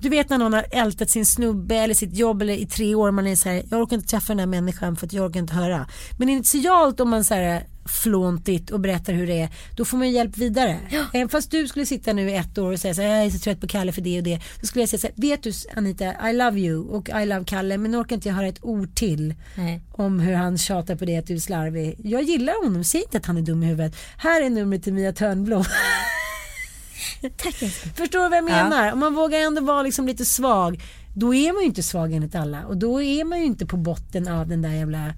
Speaker 1: Du vet när någon har ältat sin snubbe eller sitt jobb eller i tre år man är så här, jag orkar inte träffa den här människan för att jag orkar inte höra. Men initialt om man så här flåntigt och berättar hur det är, då får man ju hjälp vidare. Även fast du skulle sitta nu i ett år och säga så här, jag är så trött på Kalle för det och det. Då skulle jag säga så här, vet du Anita, I love you och I love Kalle men nu orkar inte jag höra ett ord till
Speaker 2: Nej.
Speaker 1: om hur han tjatar på det att du är slarvig. Jag gillar honom, säg inte att han är dum i huvudet. Här är numret till Mia Törnblom.
Speaker 2: Tack.
Speaker 1: Förstår du vad jag menar? Om man vågar ändå vara liksom lite svag, då är man ju inte svag enligt alla. Och då är man ju inte på botten av den där jävla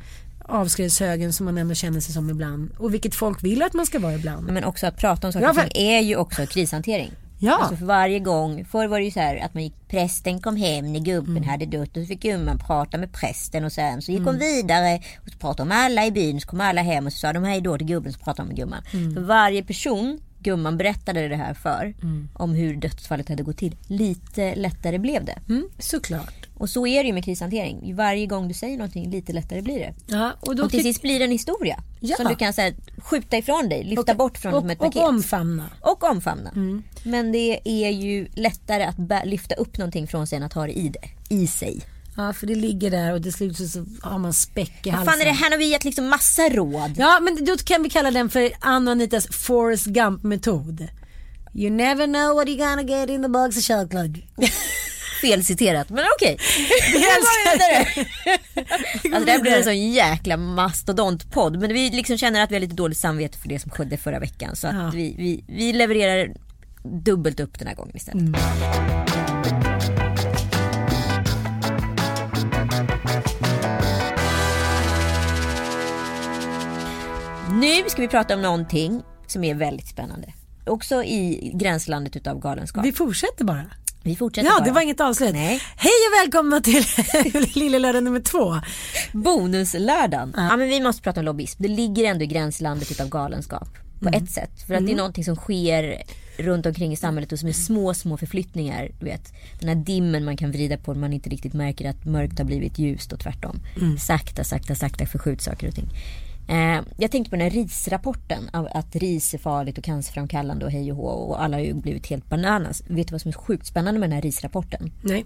Speaker 1: avskredshögen som man ändå känner sig som ibland. Och vilket folk vill att man ska vara ibland.
Speaker 2: Men också att prata om saker
Speaker 1: Ja, för-
Speaker 2: är ju också krishantering.
Speaker 1: Ja.
Speaker 2: Alltså för varje gång, förr var det ju så här att man gick, prästen kom hem när gubben
Speaker 1: Mm.
Speaker 2: hade dött och så fick gumman prata med prästen och sen så gick
Speaker 1: Mm.
Speaker 2: hon vidare och så pratade de alla i byn så kom alla hem och så sa de hej då till gubben så pratade de med gumman.
Speaker 1: Mm.
Speaker 2: För varje person gumman berättade det här för
Speaker 1: Mm.
Speaker 2: om hur dödsfallet hade gått till. Lite lättare blev det.
Speaker 1: Mm, såklart.
Speaker 2: Och så är det ju med krishantering. Varje gång du säger någonting lite lättare blir det.
Speaker 1: Ja, och då
Speaker 2: Och till sist blir det en historia.
Speaker 1: Ja.
Speaker 2: Som du kan så här, skjuta ifrån dig, lyfta bort från
Speaker 1: och,
Speaker 2: som ett
Speaker 1: och
Speaker 2: paket.
Speaker 1: omfamna.
Speaker 2: Och omfamna.
Speaker 1: Mm.
Speaker 2: Men det är ju lättare att lyfta upp någonting från sig än att ha det i, det, i sig.
Speaker 1: Ja, för det ligger där och till slut så- så har man späck i
Speaker 2: Vad
Speaker 1: halsen.
Speaker 2: fan är det här? har vi gett liksom massa råd.
Speaker 1: Ja, men då kan vi kalla den för Anna och Anitas Forrest Gump-metod. You never know what you're gonna get in the box of chocolate.
Speaker 2: Fel citerat, men okej.
Speaker 1: Vi älskar
Speaker 2: det. Alltså det här blir en sån jäkla mastodontpodd. Men vi liksom känner att vi har lite dåligt samvete för det som skedde förra veckan. Så att
Speaker 1: Ja.
Speaker 2: vi, vi, vi levererar dubbelt upp den här gången istället.
Speaker 1: Mm.
Speaker 2: Nu ska vi prata om någonting som är väldigt spännande. Också i gränslandet utav galenskap.
Speaker 1: Vi fortsätter bara.
Speaker 2: Vi fortsätter
Speaker 1: Ja,
Speaker 2: bara.
Speaker 1: det var inget avslut.
Speaker 2: Nej.
Speaker 1: Hej och välkomna till Lille Lördag nummer två.
Speaker 2: Bonuslördagen. Ja. men vi måste prata om lobbyism. Det ligger ändå i gränslandet utav galenskap. På
Speaker 1: Mm.
Speaker 2: ett sätt. För att det är någonting som sker runt omkring i samhället och som är små, små förflyttningar. Du vet, den här dimmen man kan vrida på när man inte riktigt märker att mörkt har blivit ljust och tvärtom.
Speaker 1: Mm.
Speaker 2: Sakta, sakta, sakta förskjuts saker och ting. Eh, jag tänkte på den här risrapporten. Av att ris är farligt och cancerframkallande och hej och hå. Och alla har ju blivit helt bananas. Vet du vad som är sjukt spännande med den här risrapporten?
Speaker 1: Nej.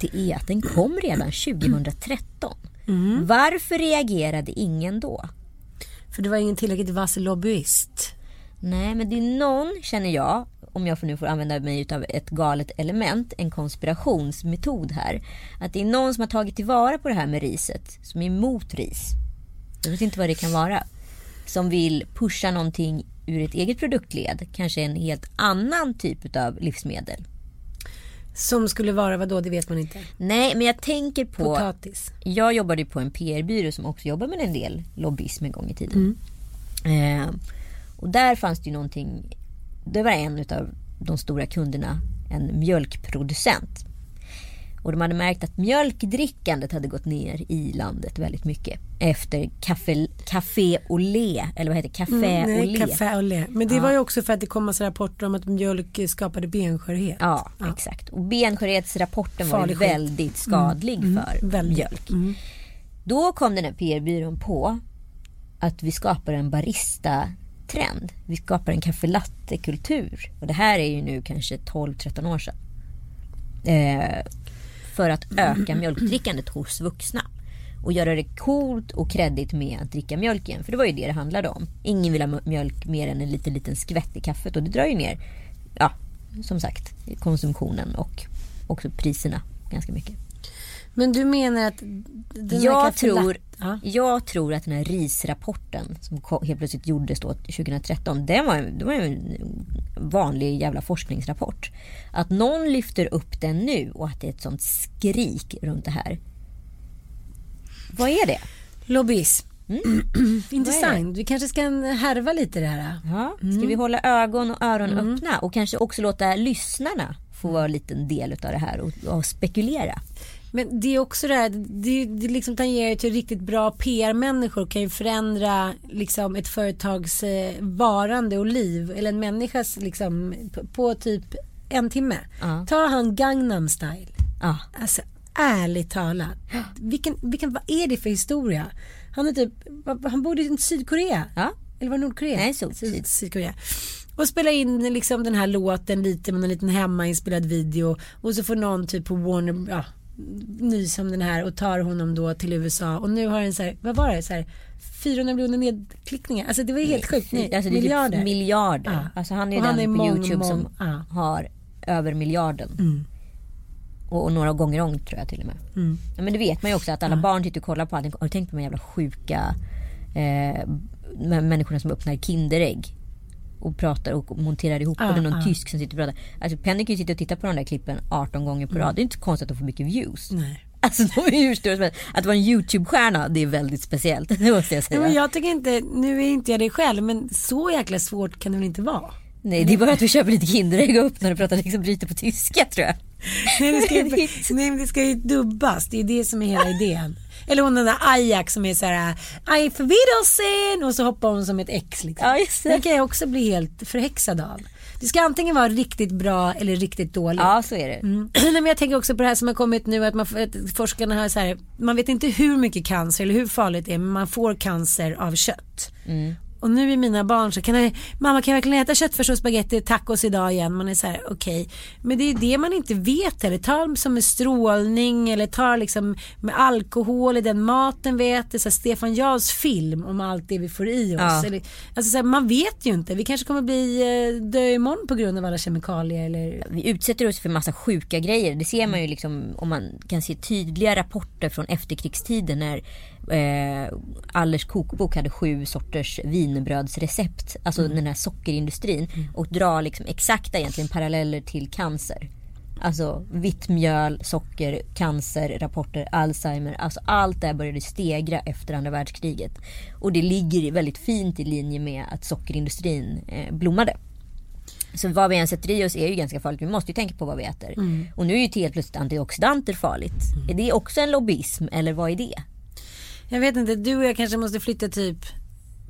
Speaker 2: det är att den kom redan 2013.
Speaker 1: Mm.
Speaker 2: Varför reagerade ingen då?
Speaker 1: För det var ingen tillräckligt vass lobbyist.
Speaker 2: Nej, men det är någon, känner jag, om jag nu får använda mig av ett galet element, en konspirationsmetod här. Att det är någon som har tagit tillvara på det här med riset, som är emot ris. Jag vet inte vad det kan vara. Som vill pusha någonting ur ett eget produktled, kanske en helt annan typ av livsmedel.
Speaker 1: Som skulle vara vad då? Det vet man inte.
Speaker 2: Nej, men jag tänker på...
Speaker 1: Potatis.
Speaker 2: Jag jobbade på en PR-byrå som också jobbar med en del lobbyism en gång i tiden. Eh, och där fanns det ju någonting. Det var en av de stora kunderna, en mjölkproducent. Och de hade märkt att mjölkdrickandet hade gått ner i landet väldigt mycket. Efter café, café au lait, eller vad heter det? Café
Speaker 1: Mm, nej,
Speaker 2: lait.
Speaker 1: café au lait. Men det var ju också för att det kom massa rapporter om att mjölk skapade benskörhet.
Speaker 2: Ja, exakt. Och benskörhetsrapporten var
Speaker 1: Farlig. Mm.
Speaker 2: väldigt skadlig för
Speaker 1: väldigt.
Speaker 2: mjölk. Då kom den här PR-byrån på att vi skapar en barista-trend. Vi skapar en kaffe latte-kultur. Och det här är ju nu kanske 12-13 år sedan. Eh, för att öka mjölkdrickandet hos vuxna. Och göra det coolt och kreddigt med att dricka mjölk igen. För det var ju det det handlade om. Ingen vill ha mjölk mer än en liten, liten skvätt i kaffet. Och det drar ju ner, ja, som sagt, konsumtionen och också priserna ganska mycket.
Speaker 1: Men du menar att den
Speaker 2: Jag tror,
Speaker 1: Ja.
Speaker 2: jag tror att den här risrapporten som helt plötsligt gjordes då 2013. Den var, det var en vanlig jävla forskningsrapport. Att någon lyfter upp den nu och att det är ett sånt skrik runt det här. Vad är det?
Speaker 1: Lobbyism.
Speaker 2: Mm.
Speaker 1: Intressant. Vi kanske ska härva lite det här.
Speaker 2: Ja, ska
Speaker 1: Mm.
Speaker 2: vi hålla ögon och öron öppna och kanske också låta lyssnarna få vara en liten del av det här och, och spekulera.
Speaker 1: Men det är också det här, det, det liksom tangerar till riktigt bra PR-människor kan ju förändra liksom ett företags eh, varande och liv eller en människas liksom på, på typ en timme.
Speaker 2: Ja.
Speaker 1: Ta han Gangnam style.
Speaker 2: Ja,
Speaker 1: Alltså ärligt talat. Vilken, vilken, vad är det för historia? Han är typ, han bodde i Sydkorea.
Speaker 2: ja.
Speaker 1: Eller var det Nordkorea?
Speaker 2: Nej, Syd-
Speaker 1: Syd. Sydkorea. Och spela in liksom den här låten lite med en liten hemmainspelad video. Och så får någon typ på Warner, ja, nys om den här och tar honom då till USA. Och nu har den så här, vad var det, så här 400 miljoner nedklickningar. Alltså det var helt sjukt. Nej,
Speaker 2: Alltså är
Speaker 1: miljarder.
Speaker 2: Typ miljarder.
Speaker 1: Ja.
Speaker 2: Alltså han är
Speaker 1: Och
Speaker 2: den
Speaker 1: är
Speaker 2: på
Speaker 1: mång,
Speaker 2: Youtube
Speaker 1: mång-
Speaker 2: som
Speaker 1: ja. Mm.
Speaker 2: har över miljarden. Och, och några gånger om tror jag till och med.
Speaker 1: Mm.
Speaker 2: Ja, men det vet man ju också att alla barn sitter och kollar på allting. Har du tänkt på de jävla sjuka eh, människorna som öppnar Kinderägg? Och pratar och monterar ihop.
Speaker 1: Ja,
Speaker 2: och det är någon
Speaker 1: ja.
Speaker 2: tysk som sitter och pratar. Alltså Penny kan ju sitta och titta på de där klippen 18 gånger på rad. Det är inte konstigt att de får mycket views.
Speaker 1: Mm. Nej.
Speaker 2: Alltså de är hur stora som helst. Att vara en YouTube-stjärna det är väldigt speciellt. Det måste jag säga.
Speaker 1: Ja, men jag tycker inte, nu är inte jag det själv, men så jäkla svårt kan det väl inte vara?
Speaker 2: Nej det är bara att du köper lite Kinderägg och öppnar och pratar liksom bryter på tyska tror jag.
Speaker 1: Nej, det ska ju, nej, det ska ju dubbas. Det är det som är hela idén. Eller hon den där Ajax som är så här, aj för Wiedersehen och så hoppar hon som ett ex. Liksom.
Speaker 2: Ja, just det.
Speaker 1: Den kan jag också bli helt förhäxad av. Det ska antingen vara riktigt bra eller riktigt dåligt.
Speaker 2: Ja så är det.
Speaker 1: Mm. Nej, men jag tänker också på det här som har kommit nu att, man, att forskarna har så här, man vet inte hur mycket cancer eller hur farligt det är men man får cancer av kött. Och nu är mina barn så kan jag, mamma kan jag verkligen äta köttfärs och spagetti tacos idag igen? Man är så här okej. Men det är det man inte vet eller tar som med strålning eller tar liksom med alkohol i den maten vi äter. Så här Stefan Jarls film om allt det vi får i oss.
Speaker 2: Ja.
Speaker 1: Eller, alltså så här, man vet ju inte. Vi kanske kommer bli eh, dö imorgon på grund av alla kemikalier eller
Speaker 2: Vi utsätter oss för massa sjuka grejer. Det ser man ju liksom om man kan se tydliga rapporter från efterkrigstiden när eh, Allers kokbok hade sju sorters wienerbrödsrecept. Alltså den här sockerindustrin. Och dra liksom exakta egentligen paralleller till cancer. Alltså vitt mjöl, socker, cancer, rapporter, Alzheimer. Alltså allt det här började stegra efter andra världskriget. Och det ligger väldigt fint i linje med att sockerindustrin eh, blommade. Så vad vi än sätter i oss är ju ganska farligt. Vi måste ju tänka på vad vi äter. Och nu är ju helt plötsligt antioxidanter farligt. Är det också en lobbyism eller vad är det?
Speaker 1: Jag vet inte, du och jag kanske måste flytta typ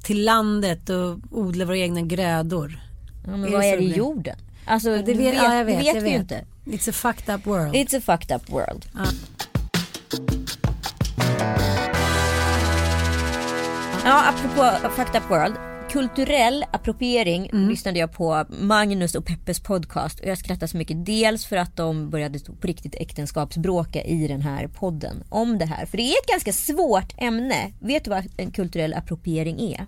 Speaker 1: till landet och odla våra egna grödor.
Speaker 2: Ja, men
Speaker 1: Är
Speaker 2: vad
Speaker 1: det
Speaker 2: är det i jorden? Alltså
Speaker 1: Det
Speaker 2: det
Speaker 1: vet,
Speaker 2: vet,
Speaker 1: ja, jag vet,
Speaker 2: vet
Speaker 1: jag
Speaker 2: vi
Speaker 1: vet.
Speaker 2: inte.
Speaker 1: It's a fucked up world.
Speaker 2: It's a fucked up world.
Speaker 1: Ja.
Speaker 2: Ja, apropå fucked up world. Kulturell appropriering lyssnade jag på Magnus och Peppes podcast och jag skrattade så mycket. Dels för att de började på riktigt äktenskapsbråka i den här podden om det här. För det är ett ganska svårt ämne. Vet du vad en kulturell appropriering är?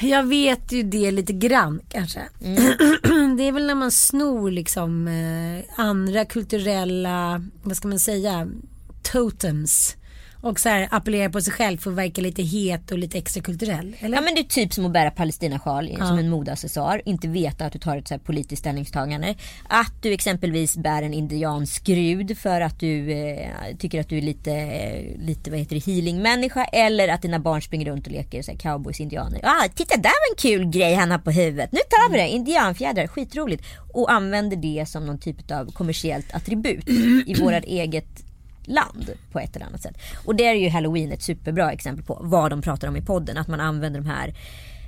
Speaker 1: Jag vet ju det lite grann kanske.
Speaker 2: Mm.
Speaker 1: det är väl när man snor liksom eh, andra kulturella, vad ska man säga, totems. Och så här appellerar på sig själv för att verka lite het och lite extra kulturell. Eller?
Speaker 2: Ja men det är typ som att bära palestinasjal som en modeaccessoar. Inte veta att du tar ett så här politiskt ställningstagande. Att du exempelvis bär en indianskrud för att du eh, tycker att du är lite, eh, lite vad heter det, healing-människa. Eller att dina barn springer runt och leker så här cowboys, indianer. Ah, titta där var en kul grej han har på huvudet. Nu tar vi det, indianfjädrar, skitroligt. Och använder det som någon typ av kommersiellt attribut i vårat eget land på ett eller annat sätt. Och det är ju halloween ett superbra exempel på vad de pratar om i podden. Att man använder de här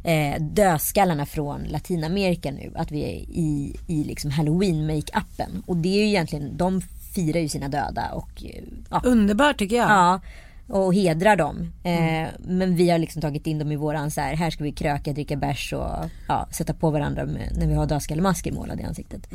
Speaker 2: eh, dödskallarna från Latinamerika nu. Att vi är i, i liksom halloween make-upen. Och det är ju egentligen, de firar ju sina döda och eh, ja,
Speaker 1: Underbart tycker jag.
Speaker 2: Ja, och hedrar dem. Eh, men vi har liksom tagit in dem i våran så här, här ska vi kröka, dricka bärs och ja, sätta på varandra med, när vi har dödskallemasker målade i ansiktet.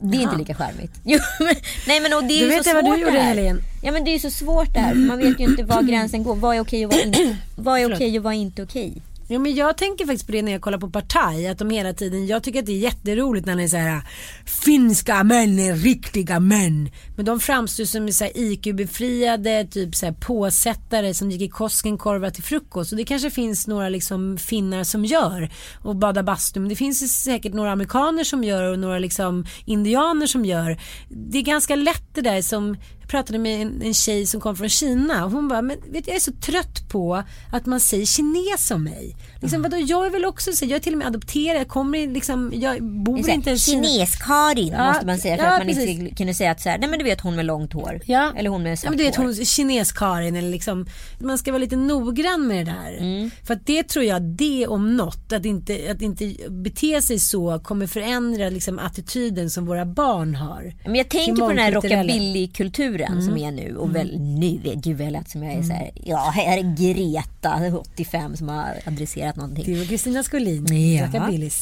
Speaker 2: Det är inte lika charmigt. Jo, men, nej men och det är
Speaker 1: Du
Speaker 2: ju
Speaker 1: vet
Speaker 2: så
Speaker 1: jag vad
Speaker 2: svårt
Speaker 1: du gjorde
Speaker 2: det
Speaker 1: i
Speaker 2: här.
Speaker 1: helgen.
Speaker 2: Ja men det är ju så svårt det här. Man vet ju inte var gränsen går. Vad är okej och vad är inte, vad är okej och vad är inte okej?
Speaker 1: Jo men jag tänker faktiskt på det när jag kollar på Partaj. Att de hela tiden, jag tycker att det är jätteroligt när det är så här finska män är riktiga män. Men de framstår som så här IQ-befriade, typ så här påsättare som gick i Koskenkorva till frukost. Och det kanske finns några liksom finnar som gör och badar bastu. Men det finns säkert några amerikaner som gör och några liksom indianer som gör. Det är ganska lätt det där som pratade med en, en tjej som kom från Kina och hon bara, men vet du, jag är så trött på att man säger kines om mig. Liksom, vadå, jag är väl också så, jag är till och med adopterad, jag kommer liksom, jag bor inte ens.
Speaker 2: Kines-Karin
Speaker 1: Ja,
Speaker 2: måste man säga för
Speaker 1: ja,
Speaker 2: att man
Speaker 1: precis.
Speaker 2: inte kunde säga att så här, nej men du vet hon med långt hår.
Speaker 1: Ja.
Speaker 2: Eller hon med
Speaker 1: Ja,
Speaker 2: svart
Speaker 1: men du vet hon kines-Karin eller liksom, man ska vara lite noggrann med det där.
Speaker 2: Mm.
Speaker 1: För att det tror jag, det om något, att inte, att inte bete sig så kommer förändra liksom attityden som våra barn har.
Speaker 2: Men jag tänker på den här rockabilly-kulturen som är nu och väl nu, gud vad jag lät som jag är så här, ja här är Greta 85 som har adresserat någonting.
Speaker 1: Det var Kristina Skolin,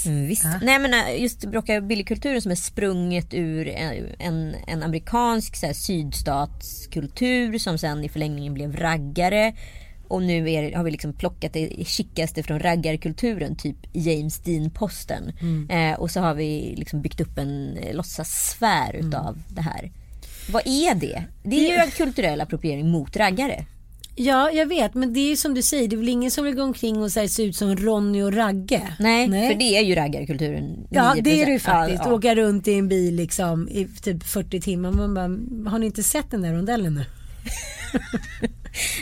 Speaker 2: Ja, mm, visst.
Speaker 1: Ja.
Speaker 2: Nej men äh, just rockabillykulturen som är sprunget ur en, en, amerikansk så här, sydstatskultur som sen i förlängningen blev raggare. Och nu är, har vi liksom plockat det chickaste från raggarkulturen, typ James Dean-posten. Eh, och så har vi liksom byggt upp en eh, låtsassfär utav det här. Vad är det? Det är ju en kulturell appropriering mot raggare.
Speaker 1: Ja, jag vet, men det är ju som du säger, det är väl ingen som vill gå omkring och här, se ut som Ronny och Ragge.
Speaker 2: Nej, för det är ju raggarkulturen.
Speaker 1: Ja
Speaker 2: 9%.
Speaker 1: det är det ju faktiskt.
Speaker 2: Ja, ja.
Speaker 1: Åka runt i en bil liksom i typ 40 timmar. Man bara, har ni inte sett den där rondellen nu?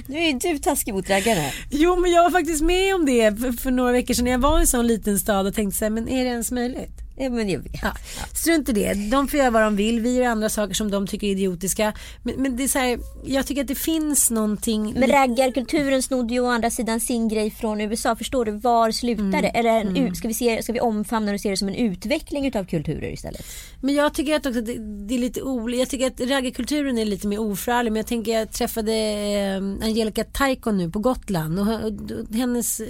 Speaker 2: Nu är ju du taskig mot raggarna.
Speaker 1: Jo men jag var faktiskt med om det för, för några veckor sedan. Jag var i en sån liten stad och tänkte så här, men är det ens möjligt?
Speaker 2: Ja, men jag vet.
Speaker 1: Ja, strunt i det. De får göra vad de vill. Vi gör andra saker som de tycker är idiotiska. Men, men det är så här, jag tycker att det finns någonting.
Speaker 2: Men raggarkulturen snodde ju å andra sidan sin grej från USA. Förstår du? Var slutar det? Eller en, ut- ska, vi se, ska vi omfamna det och se det som en utveckling utav kulturer istället?
Speaker 1: Men jag tycker att också det, det är lite olika. Jag tycker att raggarkulturen är lite mer oförarglig. Men jag tänker jag träffade eh, Angelica Taikon nu på Gotland. Och, och, och hennes,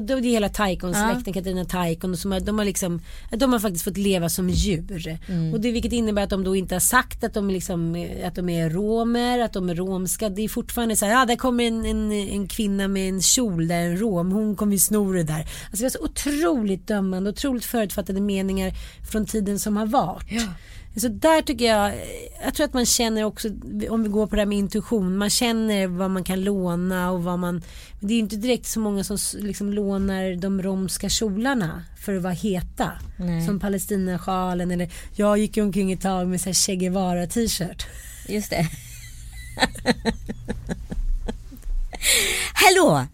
Speaker 1: då är det hela Taikons
Speaker 2: Ja.
Speaker 1: Katarina Taikon. Och som har, de, har liksom, de har faktiskt fått leva som djur. Och det, vilket innebär att de då inte har sagt att de, liksom, att de är romer, att de är romska. Det är fortfarande så här, ja där kommer en, en, en kvinna med en kjol där, en rom, hon kommer ju sno det där. Alltså det var så otroligt dömande, otroligt förutfattade meningar från tiden som har varit. Så där tycker jag, jag tror att man känner också, om vi går på det här med intuition, man känner vad man kan låna och vad man, det är ju inte direkt så många som liksom lånar de romska kjolarna för att vara heta.
Speaker 2: Nej.
Speaker 1: Som palestinasjalen eller jag gick ju omkring ett tag med så här Che Guevara t-shirt.
Speaker 2: Just det. Hallå!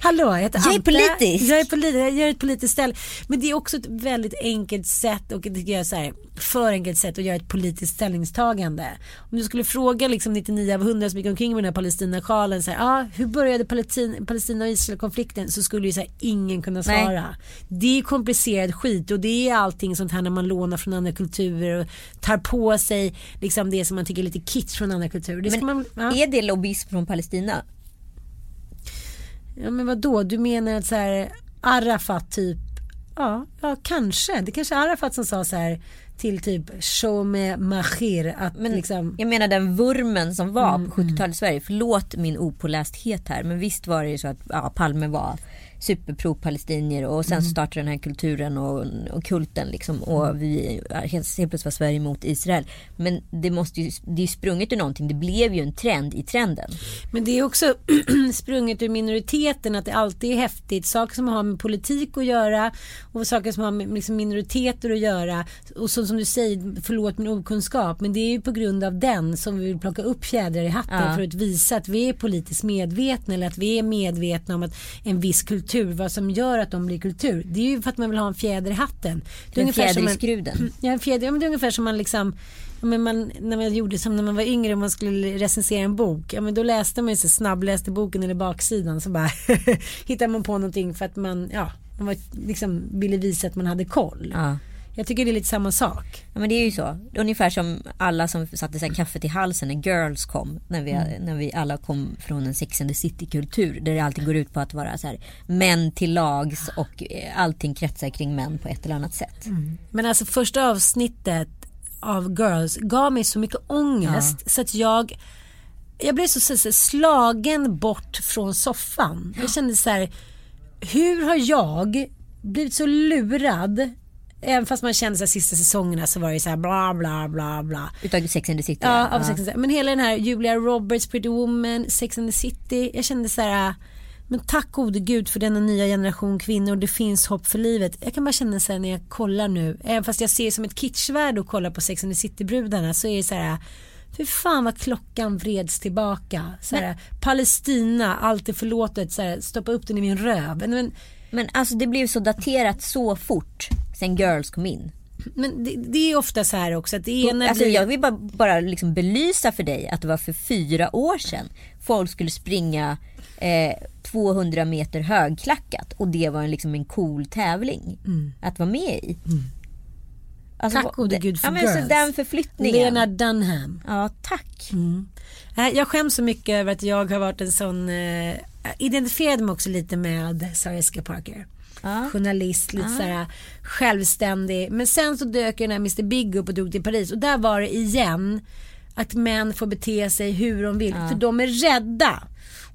Speaker 1: Hallå, jag heter
Speaker 2: Jag är politisk.
Speaker 1: Jag är politisk. Jag gör ett politiskt ställe. Men det är också ett väldigt enkelt sätt och det är så här, för enkelt sätt att göra ett politiskt ställningstagande. Om du skulle fråga liksom 99 av 100 som gick omkring med den här Palestinasjalen så här, ah, hur började Palestina, Palestina och Israel konflikten så skulle ju så här, ingen kunna
Speaker 2: Nej.
Speaker 1: svara. Det är komplicerad skit och det är allting sånt här när man lånar från andra kulturer och tar på sig liksom det som man tycker är lite kitsch från andra kulturer. Det
Speaker 2: Men
Speaker 1: man, ja.
Speaker 2: är det lobbyism från Palestina?
Speaker 1: Ja men vad då? Du menar att så här Arafat typ Ja, Ja, kanske. Det kanske är Arafat som sa så här till typ show me mahir. Att
Speaker 2: Men
Speaker 1: liksom,
Speaker 2: jag menar den vurmen som var
Speaker 1: Mm,
Speaker 2: på 70-talet i Sverige. Förlåt min opålästhet här. Men visst var det ju så att ja, Palme var superpro-palestinier och sen
Speaker 1: Mm.
Speaker 2: så startade den här kulturen och, och kulten liksom
Speaker 1: Mm.
Speaker 2: och vi helt, helt plötsligt var Sverige mot Israel. Men det måste ju, det är sprunget ur någonting. Det blev ju en trend i trenden.
Speaker 1: Men det är också sprunget ur minoriteten att det alltid är häftigt. Saker som har med politik att göra och saker som har med liksom minoriteter att göra. Och så, som du säger, förlåt min okunskap. Men det är ju på grund av den som vi vill plocka upp fjädrar i hatten
Speaker 2: Ja.
Speaker 1: för att visa att vi är politiskt medvetna eller att vi är medvetna om att en viss kultur, vad som gör att de blir kultur. Det är ju för att man vill ha en fjäder i hatten. Det är
Speaker 2: En fjäder i
Speaker 1: en-
Speaker 2: skruden.
Speaker 1: Ja, en fjäder, ja, men det är ungefär som man liksom Ja, men man, när man gjorde som när man var yngre och man skulle recensera en bok. Ja, men då läste man ju så snabbläste boken eller baksidan så bara hittade man på någonting för att man, ja, man var, liksom ville visa att man hade koll.
Speaker 2: Ja.
Speaker 1: Jag tycker det är lite samma sak.
Speaker 2: Ja men det är ju så. Ungefär som alla som satte sig kaffet i halsen när Girls kom. När vi,
Speaker 1: Mm.
Speaker 2: när vi alla kom från en Sex and the City-kultur. Där det alltid går ut på att vara så här, män till lags och eh, allting kretsar kring män på ett eller annat sätt.
Speaker 1: Men alltså första avsnittet av Girls gav mig så mycket ångest så att jag jag blev så, så, så slagen bort från soffan. Jag kände så här, hur har jag blivit så lurad? Även fast man kände här, sista säsongerna så var det så här bla bla bla bla.
Speaker 2: Utav Sex and the City.
Speaker 1: Ja, av Sex and the City. Men hela den här Julia Roberts, Pretty Woman, Sex and the City. Jag kände så här, men tack gode gud för denna nya generation kvinnor. Det finns hopp för livet. Jag kan bara känna så här när jag kollar nu, även fast jag ser det som ett kitschvärde att kolla på Sex and the City-brudarna så är det så här, för fan vad klockan vreds tillbaka. Så här, Palestina, allt är förlåtet, så här, stoppa upp den i min röv. Men, men,
Speaker 2: alltså det blev så daterat så fort sen Girls kom in.
Speaker 1: men det, det är ofta så här också att det ena
Speaker 2: Alltså,
Speaker 1: blir...
Speaker 2: jag vill bara, bara liksom belysa för dig att det var för fyra år sedan folk skulle springa eh, 200 meter högklackat och det var en, liksom en cool tävling att vara med i. Alltså,
Speaker 1: Mm. Tack gode gud för
Speaker 2: ja, men
Speaker 1: Girls.
Speaker 2: så Den förflyttningen.
Speaker 1: Lena Dunham.
Speaker 2: Ja, tack.
Speaker 1: Nej, Jag skäms så mycket över att jag har varit en sån, eh, identifierade mig också lite med Sarah Jessica Parker.
Speaker 2: Ja.
Speaker 1: Journalist, lite såhär självständig. Men sen så dök ju den här Mr Big upp och drog till Paris och där var det igen att män får bete sig hur de vill för de är rädda.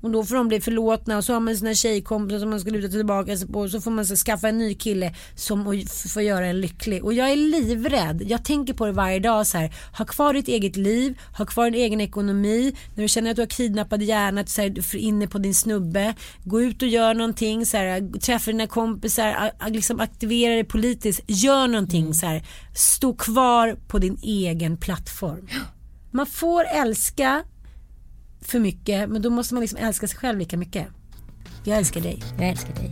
Speaker 1: Och då får de bli förlåtna och så har man sina tjejkompisar som man ska luta tillbaka sig på och så får man så skaffa en ny kille som får göra en lycklig. Och jag är livrädd. Jag tänker på det varje dag så här. Ha kvar ditt eget liv, ha kvar din egen ekonomi. När du känner att du har kidnappad hjärna, så här, du är inne på din snubbe. Gå ut och gör någonting, så här, träffa dina kompisar, liksom aktivera dig politiskt. Gör någonting så här. Stå kvar på din egen plattform. Man får älska för mycket men då måste man liksom älska sig själv lika mycket. Jag älskar dig.
Speaker 2: Jag älskar dig.